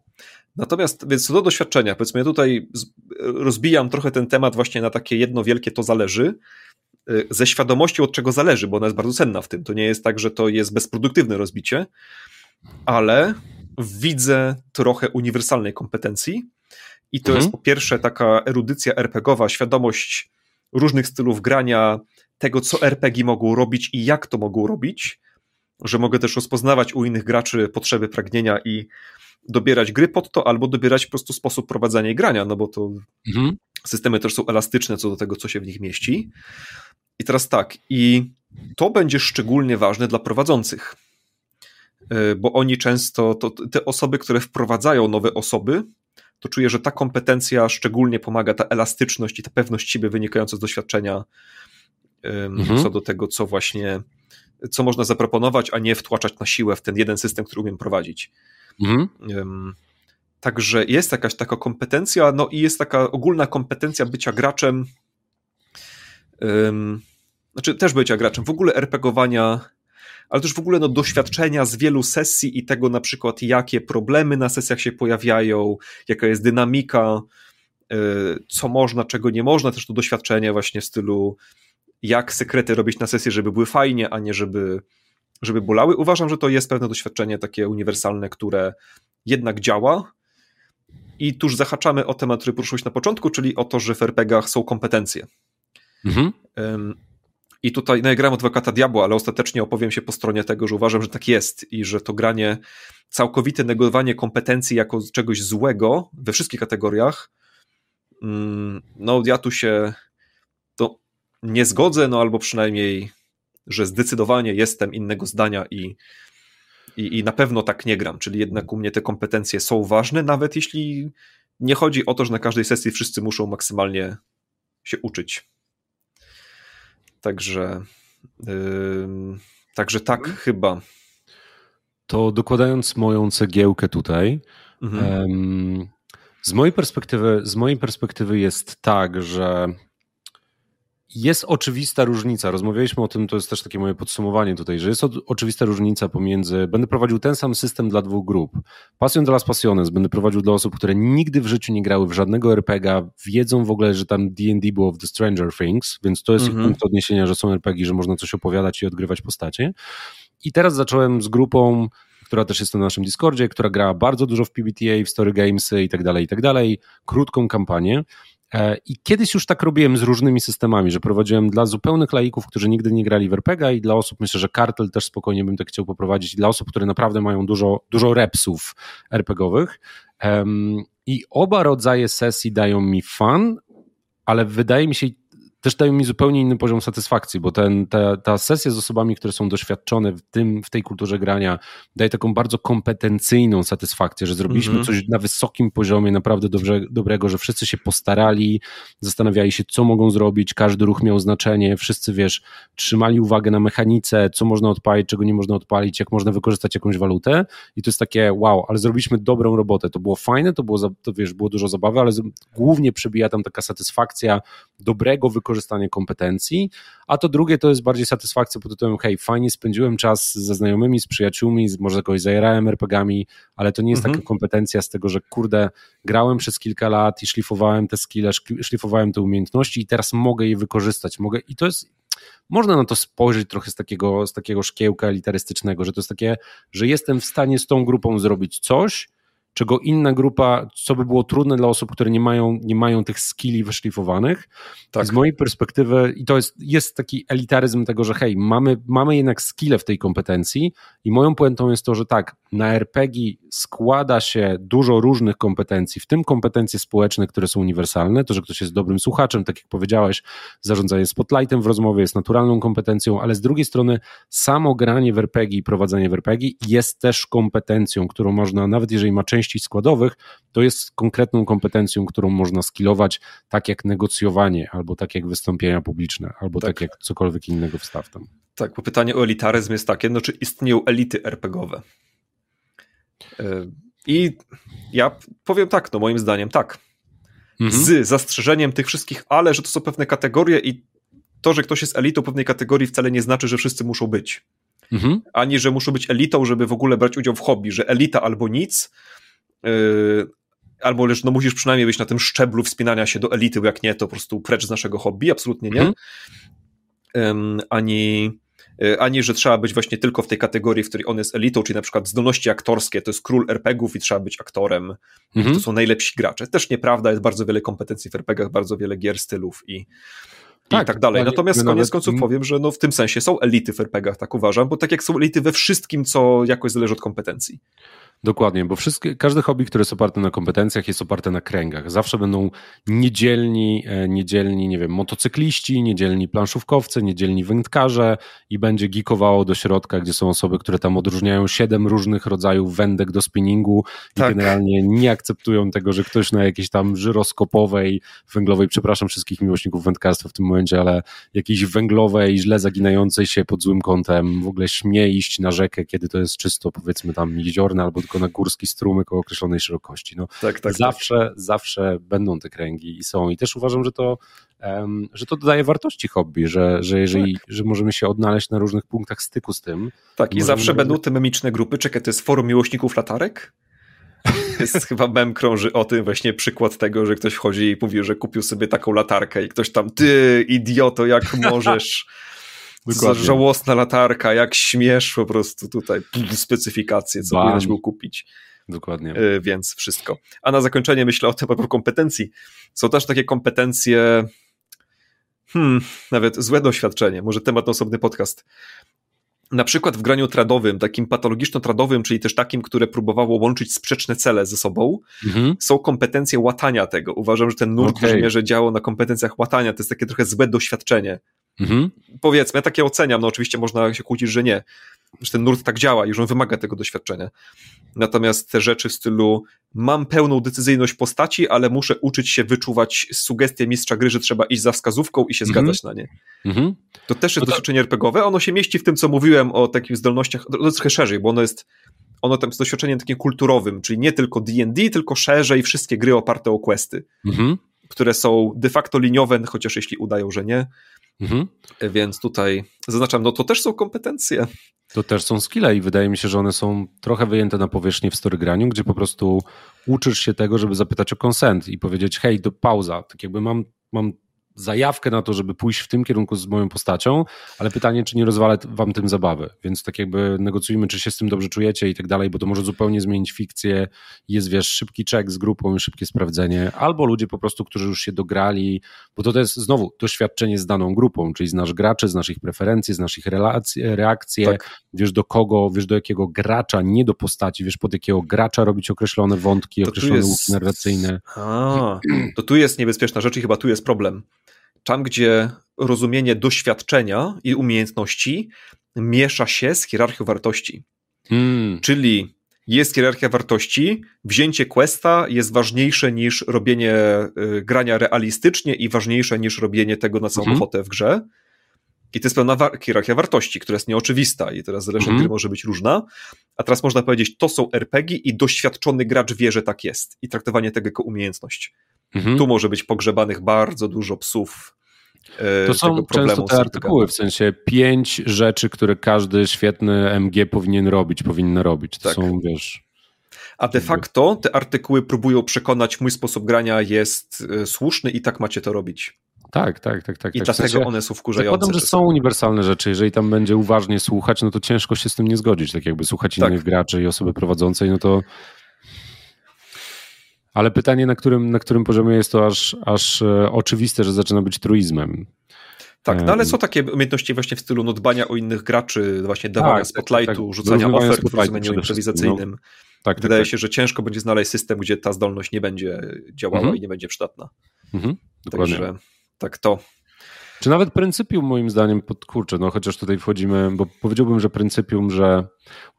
Natomiast, więc co do doświadczenia, powiedzmy, ja tutaj rozbijam trochę ten temat właśnie na takie jedno wielkie to zależy, e, ze świadomością od czego zależy, bo ona jest bardzo cenna w tym. To nie jest tak, że to jest bezproduktywne rozbicie, ale widzę trochę uniwersalnej kompetencji i to mhm. jest po pierwsze taka erudycja RPGowa, świadomość różnych stylów grania, tego co RPG mogą robić i jak to mogą robić, że mogę też rozpoznawać u innych graczy potrzeby, pragnienia i dobierać gry pod to, albo dobierać po prostu sposób prowadzenia i grania, no bo to mhm. systemy też są elastyczne co do tego, co się w nich mieści. I teraz tak, i to będzie szczególnie ważne dla prowadzących, e, bo oni często, to te osoby, które wprowadzają nowe osoby, to czuję, że ta kompetencja szczególnie pomaga, ta elastyczność i ta pewność siebie wynikająca z doświadczenia mhm. co do tego, co właśnie co można zaproponować, a nie wtłaczać na siłę w ten jeden system, który umiem prowadzić. Mhm. Także jest jakaś taka kompetencja, no i jest taka ogólna kompetencja bycia graczem, um, znaczy też bycia graczem, w ogóle RPGowania, ale też w ogóle no, doświadczenia z wielu sesji i tego na przykład, jakie problemy na sesjach się pojawiają, jaka jest dynamika, y, co można, czego nie można, też to doświadczenie właśnie w stylu jak sekrety robić na sesji, żeby były fajnie, a nie żeby, żeby bolały. Uważam, że to jest pewne doświadczenie takie uniwersalne, które jednak działa. I tuż zahaczamy o temat, który poruszyłeś na początku, czyli o to, że w RPGach są kompetencje. Mhm. I tutaj no ja gram adwokata diabła, ale ostatecznie opowiem się po stronie tego, że uważam, że tak jest i że to granie, całkowite negowanie kompetencji jako czegoś złego we wszystkich kategoriach, mm, no ja tu się nie zgodzę, no albo przynajmniej, że zdecydowanie jestem innego zdania i, i, i na pewno tak nie gram. Czyli jednak u mnie te kompetencje są ważne, nawet jeśli nie chodzi o to, że na każdej sesji wszyscy muszą maksymalnie się uczyć. Także, yy, także tak mhm. chyba. To dokładając moją cegiełkę tutaj, mhm. z mojej perspektywy, z mojej perspektywy jest tak, że jest oczywista różnica. Rozmawialiśmy o tym, to jest też takie moje podsumowanie tutaj, że jest oczywista różnica pomiędzy. Będę prowadził ten sam system dla dwóch grup. Passion dla Passiones będę prowadził dla osób, które nigdy w życiu nie grały w żadnego RPGa, wiedzą w ogóle, że tam DD było w The Stranger Things, więc to jest mm -hmm. punkt odniesienia, że są RPG, że można coś opowiadać i odgrywać postacie. I teraz zacząłem z grupą, która też jest na naszym Discordzie, która gra bardzo dużo w PBTA, w Story Gamesy i tak dalej, i tak dalej, krótką kampanię. E, I kiedyś już tak robiłem z różnymi systemami, że prowadziłem dla zupełnych laików, którzy nigdy nie grali w RPG i dla osób, myślę, że kartel też spokojnie bym tak chciał poprowadzić, dla osób, które naprawdę mają dużo, dużo repsów RPGowych. I oba rodzaje sesji dają mi fan, ale wydaje mi się, też dają mi zupełnie inny poziom satysfakcji, bo ten, ta, ta sesja z osobami, które są doświadczone w, tym, w tej kulturze grania, daje taką bardzo kompetencyjną satysfakcję, że zrobiliśmy mm -hmm. coś na wysokim poziomie, naprawdę dobrze, dobrego, że wszyscy się postarali, zastanawiali się, co mogą zrobić, każdy ruch miał znaczenie, wszyscy, wiesz, trzymali uwagę na mechanice, co można odpalić, czego nie można odpalić, jak można wykorzystać jakąś walutę i to jest takie, wow, ale zrobiliśmy dobrą robotę, to było fajne, to było, to wiesz, było dużo zabawy, ale głównie przebija tam taka satysfakcja dobrego wykorzystania wykorzystanie kompetencji, a to drugie to jest bardziej satysfakcja pod tytułem hej, fajnie spędziłem czas ze znajomymi, z przyjaciółmi, może kogoś zajerałem RPGami, ale to nie jest mhm. taka kompetencja z tego, że kurde, grałem przez kilka lat i szlifowałem te skille, szlifowałem te umiejętności i teraz mogę je wykorzystać, mogę i to jest można na to spojrzeć trochę z takiego, z takiego szkiełka elitarystycznego, że to jest takie, że jestem w stanie z tą grupą zrobić coś, czego inna grupa, co by było trudne dla osób, które nie mają, nie mają tych skilli wyszlifowanych. Tak. Z mojej perspektywy, i to jest, jest taki elitaryzm tego, że hej, mamy, mamy jednak skille w tej kompetencji i moją puentą jest to, że tak, na RPG składa się dużo różnych kompetencji, w tym kompetencje społeczne, które są uniwersalne, to, że ktoś jest dobrym słuchaczem, tak jak powiedziałeś, zarządzanie spotlightem w rozmowie jest naturalną kompetencją, ale z drugiej strony samo granie w RPG i prowadzenie w RPG jest też kompetencją, którą można, nawet jeżeli ma część części składowych, to jest konkretną kompetencją, którą można skillować, tak jak negocjowanie, albo tak jak wystąpienia publiczne, albo tak, tak jak cokolwiek innego wstaw tam. Tak, bo pytanie o elitaryzm jest takie, no czy istnieją elity RPGowe? E, I ja powiem tak, no moim zdaniem tak. Mhm. Z zastrzeżeniem tych wszystkich, ale że to są pewne kategorie i to, że ktoś jest elitą pewnej kategorii wcale nie znaczy, że wszyscy muszą być. Mhm. Ani, że muszą być elitą, żeby w ogóle brać udział w hobby, że elita albo nic, albo lecz no musisz przynajmniej być na tym szczeblu wspinania się do elity, bo jak nie, to po prostu precz z naszego hobby, absolutnie nie. Mhm. Ani, yy, ani, że trzeba być właśnie tylko w tej kategorii, w której on jest elitą, czyli na przykład zdolności aktorskie, to jest król RPGów i trzeba być aktorem, mhm. to są najlepsi gracze. Też nieprawda, jest bardzo wiele kompetencji w RPGach, bardzo wiele gier, stylów i, tak, i tak dalej. Natomiast koniec końców powiem, że no w tym sensie są elity w RPGach, tak uważam, bo tak jak są elity we wszystkim, co jakoś zależy od kompetencji. Dokładnie, bo wszystkie, każde hobby, które jest oparte na kompetencjach, jest oparte na kręgach. Zawsze będą niedzielni, e, niedzielni, nie wiem, motocykliści, niedzielni planszówkowcy, niedzielni wędkarze i będzie geekowało do środka, gdzie są osoby, które tam odróżniają siedem różnych rodzajów wędek do spinningu i tak. generalnie nie akceptują tego, że ktoś na jakiejś tam żyroskopowej, węglowej, przepraszam wszystkich miłośników wędkarstwa w tym momencie, ale jakiejś węglowej, źle zaginającej się pod złym kątem, w ogóle śmie iść na rzekę, kiedy to jest czysto, powiedzmy tam jeziorne albo tylko na górski strumyk o określonej szerokości. No, tak, tak, zawsze, tak. zawsze będą te kręgi i są. I też uważam, że to, um, że to dodaje wartości hobby, że, że jeżeli, tak. że możemy się odnaleźć na różnych punktach styku z tym. Tak, i zawsze będą te memiczne grupy. Czekaj, to jest forum miłośników latarek? Jest chyba mem krąży o tym, właśnie przykład tego, że ktoś wchodzi i mówi, że kupił sobie taką latarkę i ktoś tam, ty idioto, jak możesz Dokładnie. Żałosna latarka, jak śmiesz po prostu tutaj specyfikacje, co powinieneś był kupić. Dokładnie. Y, więc wszystko. A na zakończenie myślę o tym a kompetencji. Są też takie kompetencje, hmm, nawet złe doświadczenie, może temat na osobny podcast. Na przykład w graniu tradowym, takim patologiczno-tradowym, czyli też takim, które próbowało łączyć sprzeczne cele ze sobą, mhm. są kompetencje łatania tego. Uważam, że ten nurt okay. w mierze działał na kompetencjach łatania. To jest takie trochę złe doświadczenie. Mhm. Powiedzmy, ja takie oceniam, no oczywiście można się kłócić, że nie, że ten nurt tak działa i że on wymaga tego doświadczenia. Natomiast te rzeczy w stylu mam pełną decyzyjność postaci, ale muszę uczyć się wyczuwać sugestie mistrza gry, że trzeba iść za wskazówką i się mhm. zgadzać na nie. Mhm. To też jest no to... doświadczenie RPGowe, ono się mieści w tym, co mówiłem o takich zdolnościach, to trochę szerzej, bo ono jest ono tam jest doświadczeniem takim kulturowym, czyli nie tylko D&D, tylko szerzej wszystkie gry oparte o questy, mhm. które są de facto liniowe, chociaż jeśli udają, że nie, Mhm. Więc tutaj zaznaczam, no to też są kompetencje. To też są skille i wydaje mi się, że one są trochę wyjęte na powierzchnię w storygraniu, gdzie po prostu uczysz się tego, żeby zapytać o konsent i powiedzieć, hej, to pauza. Tak jakby mam, mam zajawkę na to, żeby pójść w tym kierunku z moją postacią, ale pytanie, czy nie rozwalę wam tym zabawy. Więc tak jakby negocjujmy, czy się z tym dobrze czujecie i tak dalej, bo to może zupełnie zmienić fikcję. Jest, wiesz, szybki check z grupą i szybkie sprawdzenie, albo ludzie po prostu, którzy już się dograli, bo to, to jest znowu doświadczenie z daną grupą, czyli znasz graczy, znasz ich preferencje, znasz ich relacje, reakcje, tak. wiesz do kogo, wiesz do jakiego gracza, nie do postaci, wiesz pod jakiego gracza robić określone wątki, to określone jest... łuki narracyjne. A, to tu jest niebezpieczna rzecz i chyba tu jest problem tam, gdzie rozumienie doświadczenia i umiejętności miesza się z hierarchią wartości. Hmm. Czyli jest hierarchia wartości, wzięcie questa jest ważniejsze niż robienie y, grania realistycznie i ważniejsze niż robienie tego na całą mhm. w grze. I to jest pewna wa hierarchia wartości, która jest nieoczywista i teraz zależy mhm. gry może być różna. A teraz można powiedzieć, to są RPG i doświadczony gracz wie, że tak jest. I traktowanie tego jako umiejętność. Mhm. Tu może być pogrzebanych bardzo dużo psów. E, to są często te artykuły, w sensie pięć rzeczy, które każdy świetny MG powinien robić, powinny robić. To tak. są, wiesz... A de facto te artykuły próbują przekonać, mój sposób grania jest e, słuszny i tak macie to robić. Tak, tak, tak. tak I tak. dlatego w sensie, one są wkurzające. Zakładam, że są uniwersalne rzeczy. Jeżeli tam będzie uważnie słuchać, no to ciężko się z tym nie zgodzić. Tak jakby słuchać tak. innych graczy i osoby prowadzącej, no to ale pytanie, na którym, na którym poziomie jest to aż, aż e, oczywiste, że zaczyna być truizmem. Tak, no ale są takie umiejętności właśnie w stylu no, dbania o innych graczy, właśnie dawania tak, spotlightu, tak, tak. rzucania ofert w rozumieniu improwizacyjnym. No. Tak, tak, Wydaje tak. się, że ciężko będzie znaleźć system, gdzie ta zdolność nie będzie działała mhm. i nie będzie przydatna. Mhm, Także tak to. Czy nawet pryncypium moim zdaniem, kurczę, no chociaż tutaj wchodzimy, bo powiedziałbym, że pryncypium, że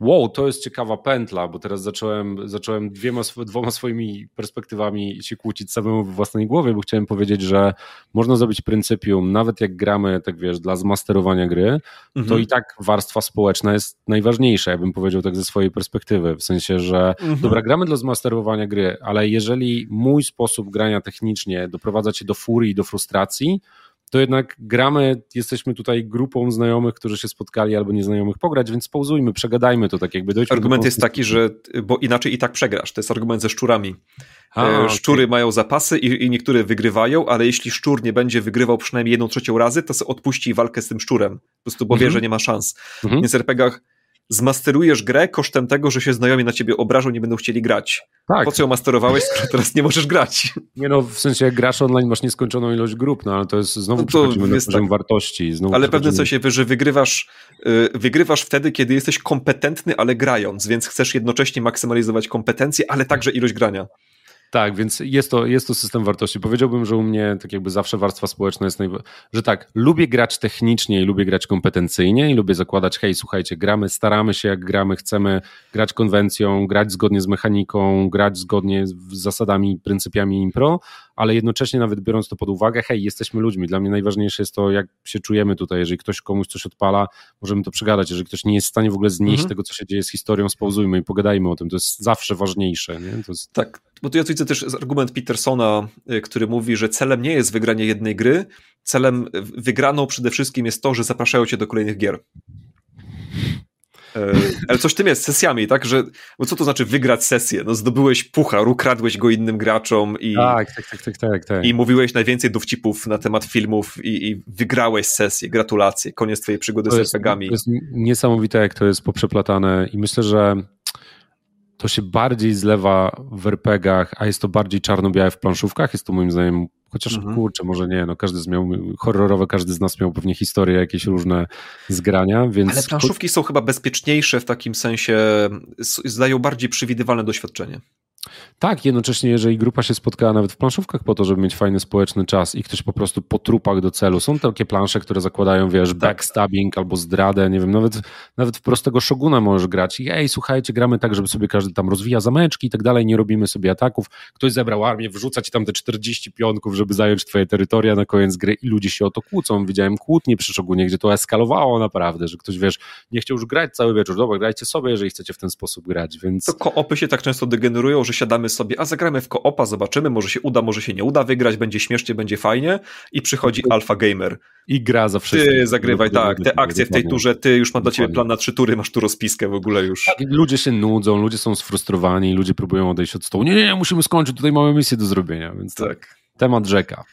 wow, to jest ciekawa pętla, bo teraz zacząłem, zacząłem dwiema, dwoma swoimi perspektywami się kłócić samemu w własnej głowie, bo chciałem powiedzieć, że można zrobić pryncypium, nawet jak gramy, tak wiesz, dla zmasterowania gry, mhm. to i tak warstwa społeczna jest najważniejsza, ja bym powiedział tak ze swojej perspektywy, w sensie, że mhm. dobra, gramy dla zmasterowania gry, ale jeżeli mój sposób grania technicznie doprowadza cię do furii i do frustracji, to jednak gramy, jesteśmy tutaj grupą znajomych, którzy się spotkali albo nieznajomych pograć, więc pauzujmy, przegadajmy to tak jakby. Argument jest taki, że bo inaczej i tak przegrasz. To jest argument ze szczurami. A, e, Szczury okay. mają zapasy i, i, niektóre wygrywają, ale jeśli szczur nie będzie wygrywał przynajmniej jedną trzecią razy, to odpuści walkę z tym szczurem. Po prostu bo wie, mhm. że nie ma szans. Mhm. Więc w RPGach zmasterujesz grę kosztem tego, że się znajomi na ciebie obrażą, nie będą chcieli grać. Tak. Po co ją masterowałeś, skoro teraz nie możesz grać? Nie no, w sensie jak grasz online masz nieskończoną ilość grup, no ale to jest znowu no to przechodzimy na poziom tak. wartości. Znowu ale pewne coś, że wygrywasz, y, wygrywasz wtedy, kiedy jesteś kompetentny, ale grając, więc chcesz jednocześnie maksymalizować kompetencje, ale także ilość grania. Tak, więc jest to, jest to system wartości. Powiedziałbym, że u mnie tak jakby zawsze warstwa społeczna jest, najwa- że tak, lubię grać technicznie i lubię grać kompetencyjnie i lubię zakładać, hej, słuchajcie, gramy, staramy się jak gramy, chcemy grać konwencją, grać zgodnie z mechaniką, grać zgodnie z zasadami, pryncypiami impro, ale jednocześnie nawet biorąc to pod uwagę, hej, jesteśmy ludźmi. Dla mnie najważniejsze jest to, jak się czujemy tutaj. Jeżeli ktoś komuś coś odpala, możemy to przegadać. Jeżeli ktoś nie jest w stanie w ogóle znieść mhm. tego, co się dzieje z historią, spauzujmy i pogadajmy o tym. To jest zawsze ważniejsze. Nie? Jest... Tak, bo tu ja widzę też argument Petersona, y, który mówi, że celem nie jest wygranie jednej gry, celem wygraną przede wszystkim jest to, że zapraszają cię do kolejnych gier. E, ale coś tym jest, sesjami, tak? Że, bo co to znaczy wygrać sesję? No zdobyłeś puchar, ukradłeś go innym graczom i, tak, tak, tak, tak, tak, tak. i mówiłeś najwięcej dowcipów na temat filmów i, i wygrałeś sesję. Gratulacje, koniec twojej przygody to z RPGami. To jest niesamowite, jak to jest poprzeplatane i myślę, że to się bardziej zlewa w RPGach, a jest to bardziej czarno-białe w planszówkach. Jest to moim zdaniem, chociaż mhm. kurczę, może nie, no każdy z miał, horrorowe, każdy z nas miał pewnie historie, jakieś różne zgrania, więc... Ale planszówki są chyba bezpieczniejsze w takim sensie, zdają bardziej przewidywalne doświadczenie. Tak, jednocześnie jeżeli grupa się spotkała nawet w planszówkach po to, żeby mieć fajny społeczny czas i ktoś po prostu po trupach do celu, są takie plansze, które zakładają, wiesz, tak. backstabbing albo zdradę, nie wiem, nawet, nawet w prostego szoguna możesz grać. I ej, słuchajcie, gramy tak, żeby sobie każdy tam rozwija zameczki i tak dalej, nie robimy sobie ataków, ktoś zebrał armię, wrzuca ci tam te 40 pionków, żeby zająć twoje terytoria na koniec gry i ludzie się o to kłócą, widziałem kłótnie przy szogunie, gdzie to eskalowało naprawdę, że ktoś, wiesz, nie chciał już grać cały wieczór, dobra, grajcie sobie, jeżeli chcecie w ten sposób grać, więc... To koopy się tak często degenerują, że siadamy sobie, a zagramy w koopa, zobaczymy, może się uda, może się nie uda wygrać, będzie śmiesznie, będzie fajnie i przychodzi Alpha Gamer. I gra za wszystko. Ty zagrywaj, tak, te akcje w tej turze, ty już mam dla ciebie plan na trzy tury, masz tu rozpiskę w ogóle już. Tak, ludzie się nudzą, ludzie są sfrustrowani, ludzie próbują odejść od stołu. Nie, nie, musimy skończyć, tutaj mamy misję do zrobienia, więc tak. Temat rzeka.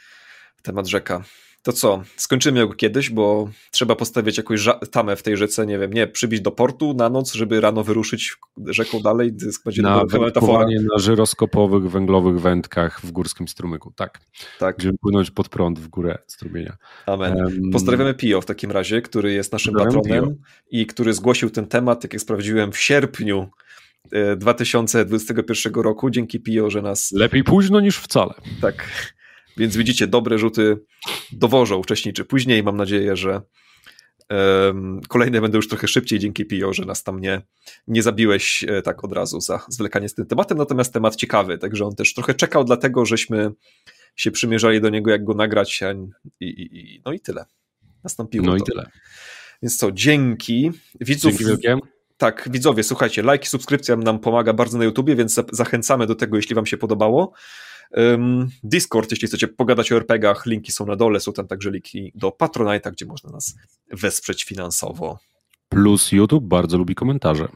Temat rzeka. To co, skończymy go kiedyś, bo trzeba postawić jakąś tamę w tej rzece, nie wiem, nie, przybić do portu na noc, żeby rano wyruszyć rzeką dalej, będzie na metafora. na żyroskopowych, węglowych wędkach w górskim strumyku, tak. tak. Będziemy płynąć pod prąd w górę strumienia. Amen. Um, Pozdrawiamy Pio w takim razie, który jest naszym patronem Pio. i który zgłosił ten temat, jak jak sprawdziłem, w sierpniu 2021 e, roku, dzięki Pio, że nas... Lepiej późno niż wcale. Tak więc widzicie, dobre rzuty dowożą wcześniej czy później. Mam nadzieję, że um, kolejne będą już trochę szybciej dzięki Pio, że nas tam nie, nie zabiłeś e, tak od razu za zwlekanie z tym tematem. Natomiast temat ciekawy, także on też trochę czekał, dlatego żeśmy się przymierzali do niego, jak go nagrać. I, i, i no i tyle. Nastąpiło. No to. i tyle. Więc co, dzięki. Widzów, dzięki wielkie. Tak, widzowie, słuchajcie, like i subskrypcja nam pomaga bardzo na YouTubie, więc zachęcamy do tego, jeśli Wam się podobało. Discord, jeśli chcecie pogadać o RPGach, linki są na dole, są tam także linki do Patronite'a, gdzie można nas wesprzeć finansowo. Plus YouTube bardzo lubi komentarze.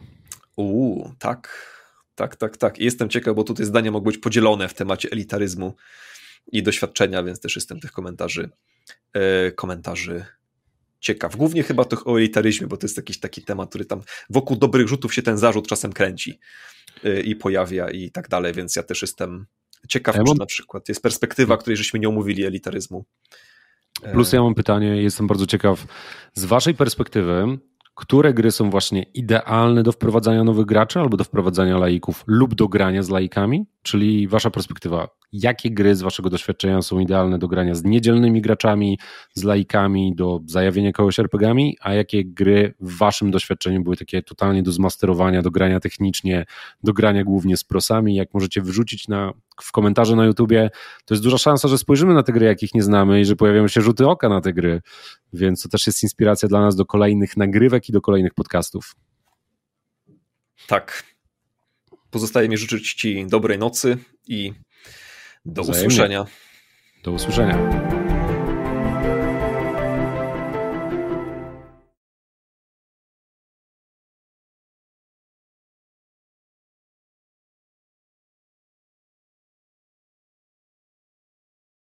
Uuu, tak, tak, tak, tak. I jestem ciekaw, bo tutaj zdania mogą być podzielone w temacie elitaryzmu i doświadczenia, więc też jestem tych komentarzy, e, komentarzy ciekaw. Głównie chyba to o elitaryzmie, bo to jest jakiś taki temat, który tam wokół dobrych rzutów się ten zarzut czasem kręci e, i pojawia i tak dalej, więc ja też jestem Ciekaw, ja mam... na przykład jest perspektywa, której żeśmy nie omówili elitaryzmu. Plus ja mam pytanie, jestem bardzo ciekaw, z waszej perspektywy, które gry są właśnie idealne do wprowadzania nowych graczy albo do wprowadzania laików lub do grania z laikami? Czyli wasza perspektywa, jakie gry z waszego doświadczenia są idealne do grania z niedzielnymi graczami, z laikami, do zajawienia kogoś RPGami, a jakie gry w waszym doświadczeniu były takie totalnie do zmasterowania, do grania technicznie, do grania głównie z prosami? Jak możecie wrzucić na, w komentarze na YouTubie, to jest duża szansa, że spojrzymy na te gry, jakich nie znamy i że pojawią się rzuty oka na te gry, więc to też jest inspiracja dla nas do kolejnych nagrywek i do kolejnych podcastów. Tak, Pozostaje mi życzyć Ci dobrej nocy i do Wzajemnie. usłyszenia. Do usłyszenia.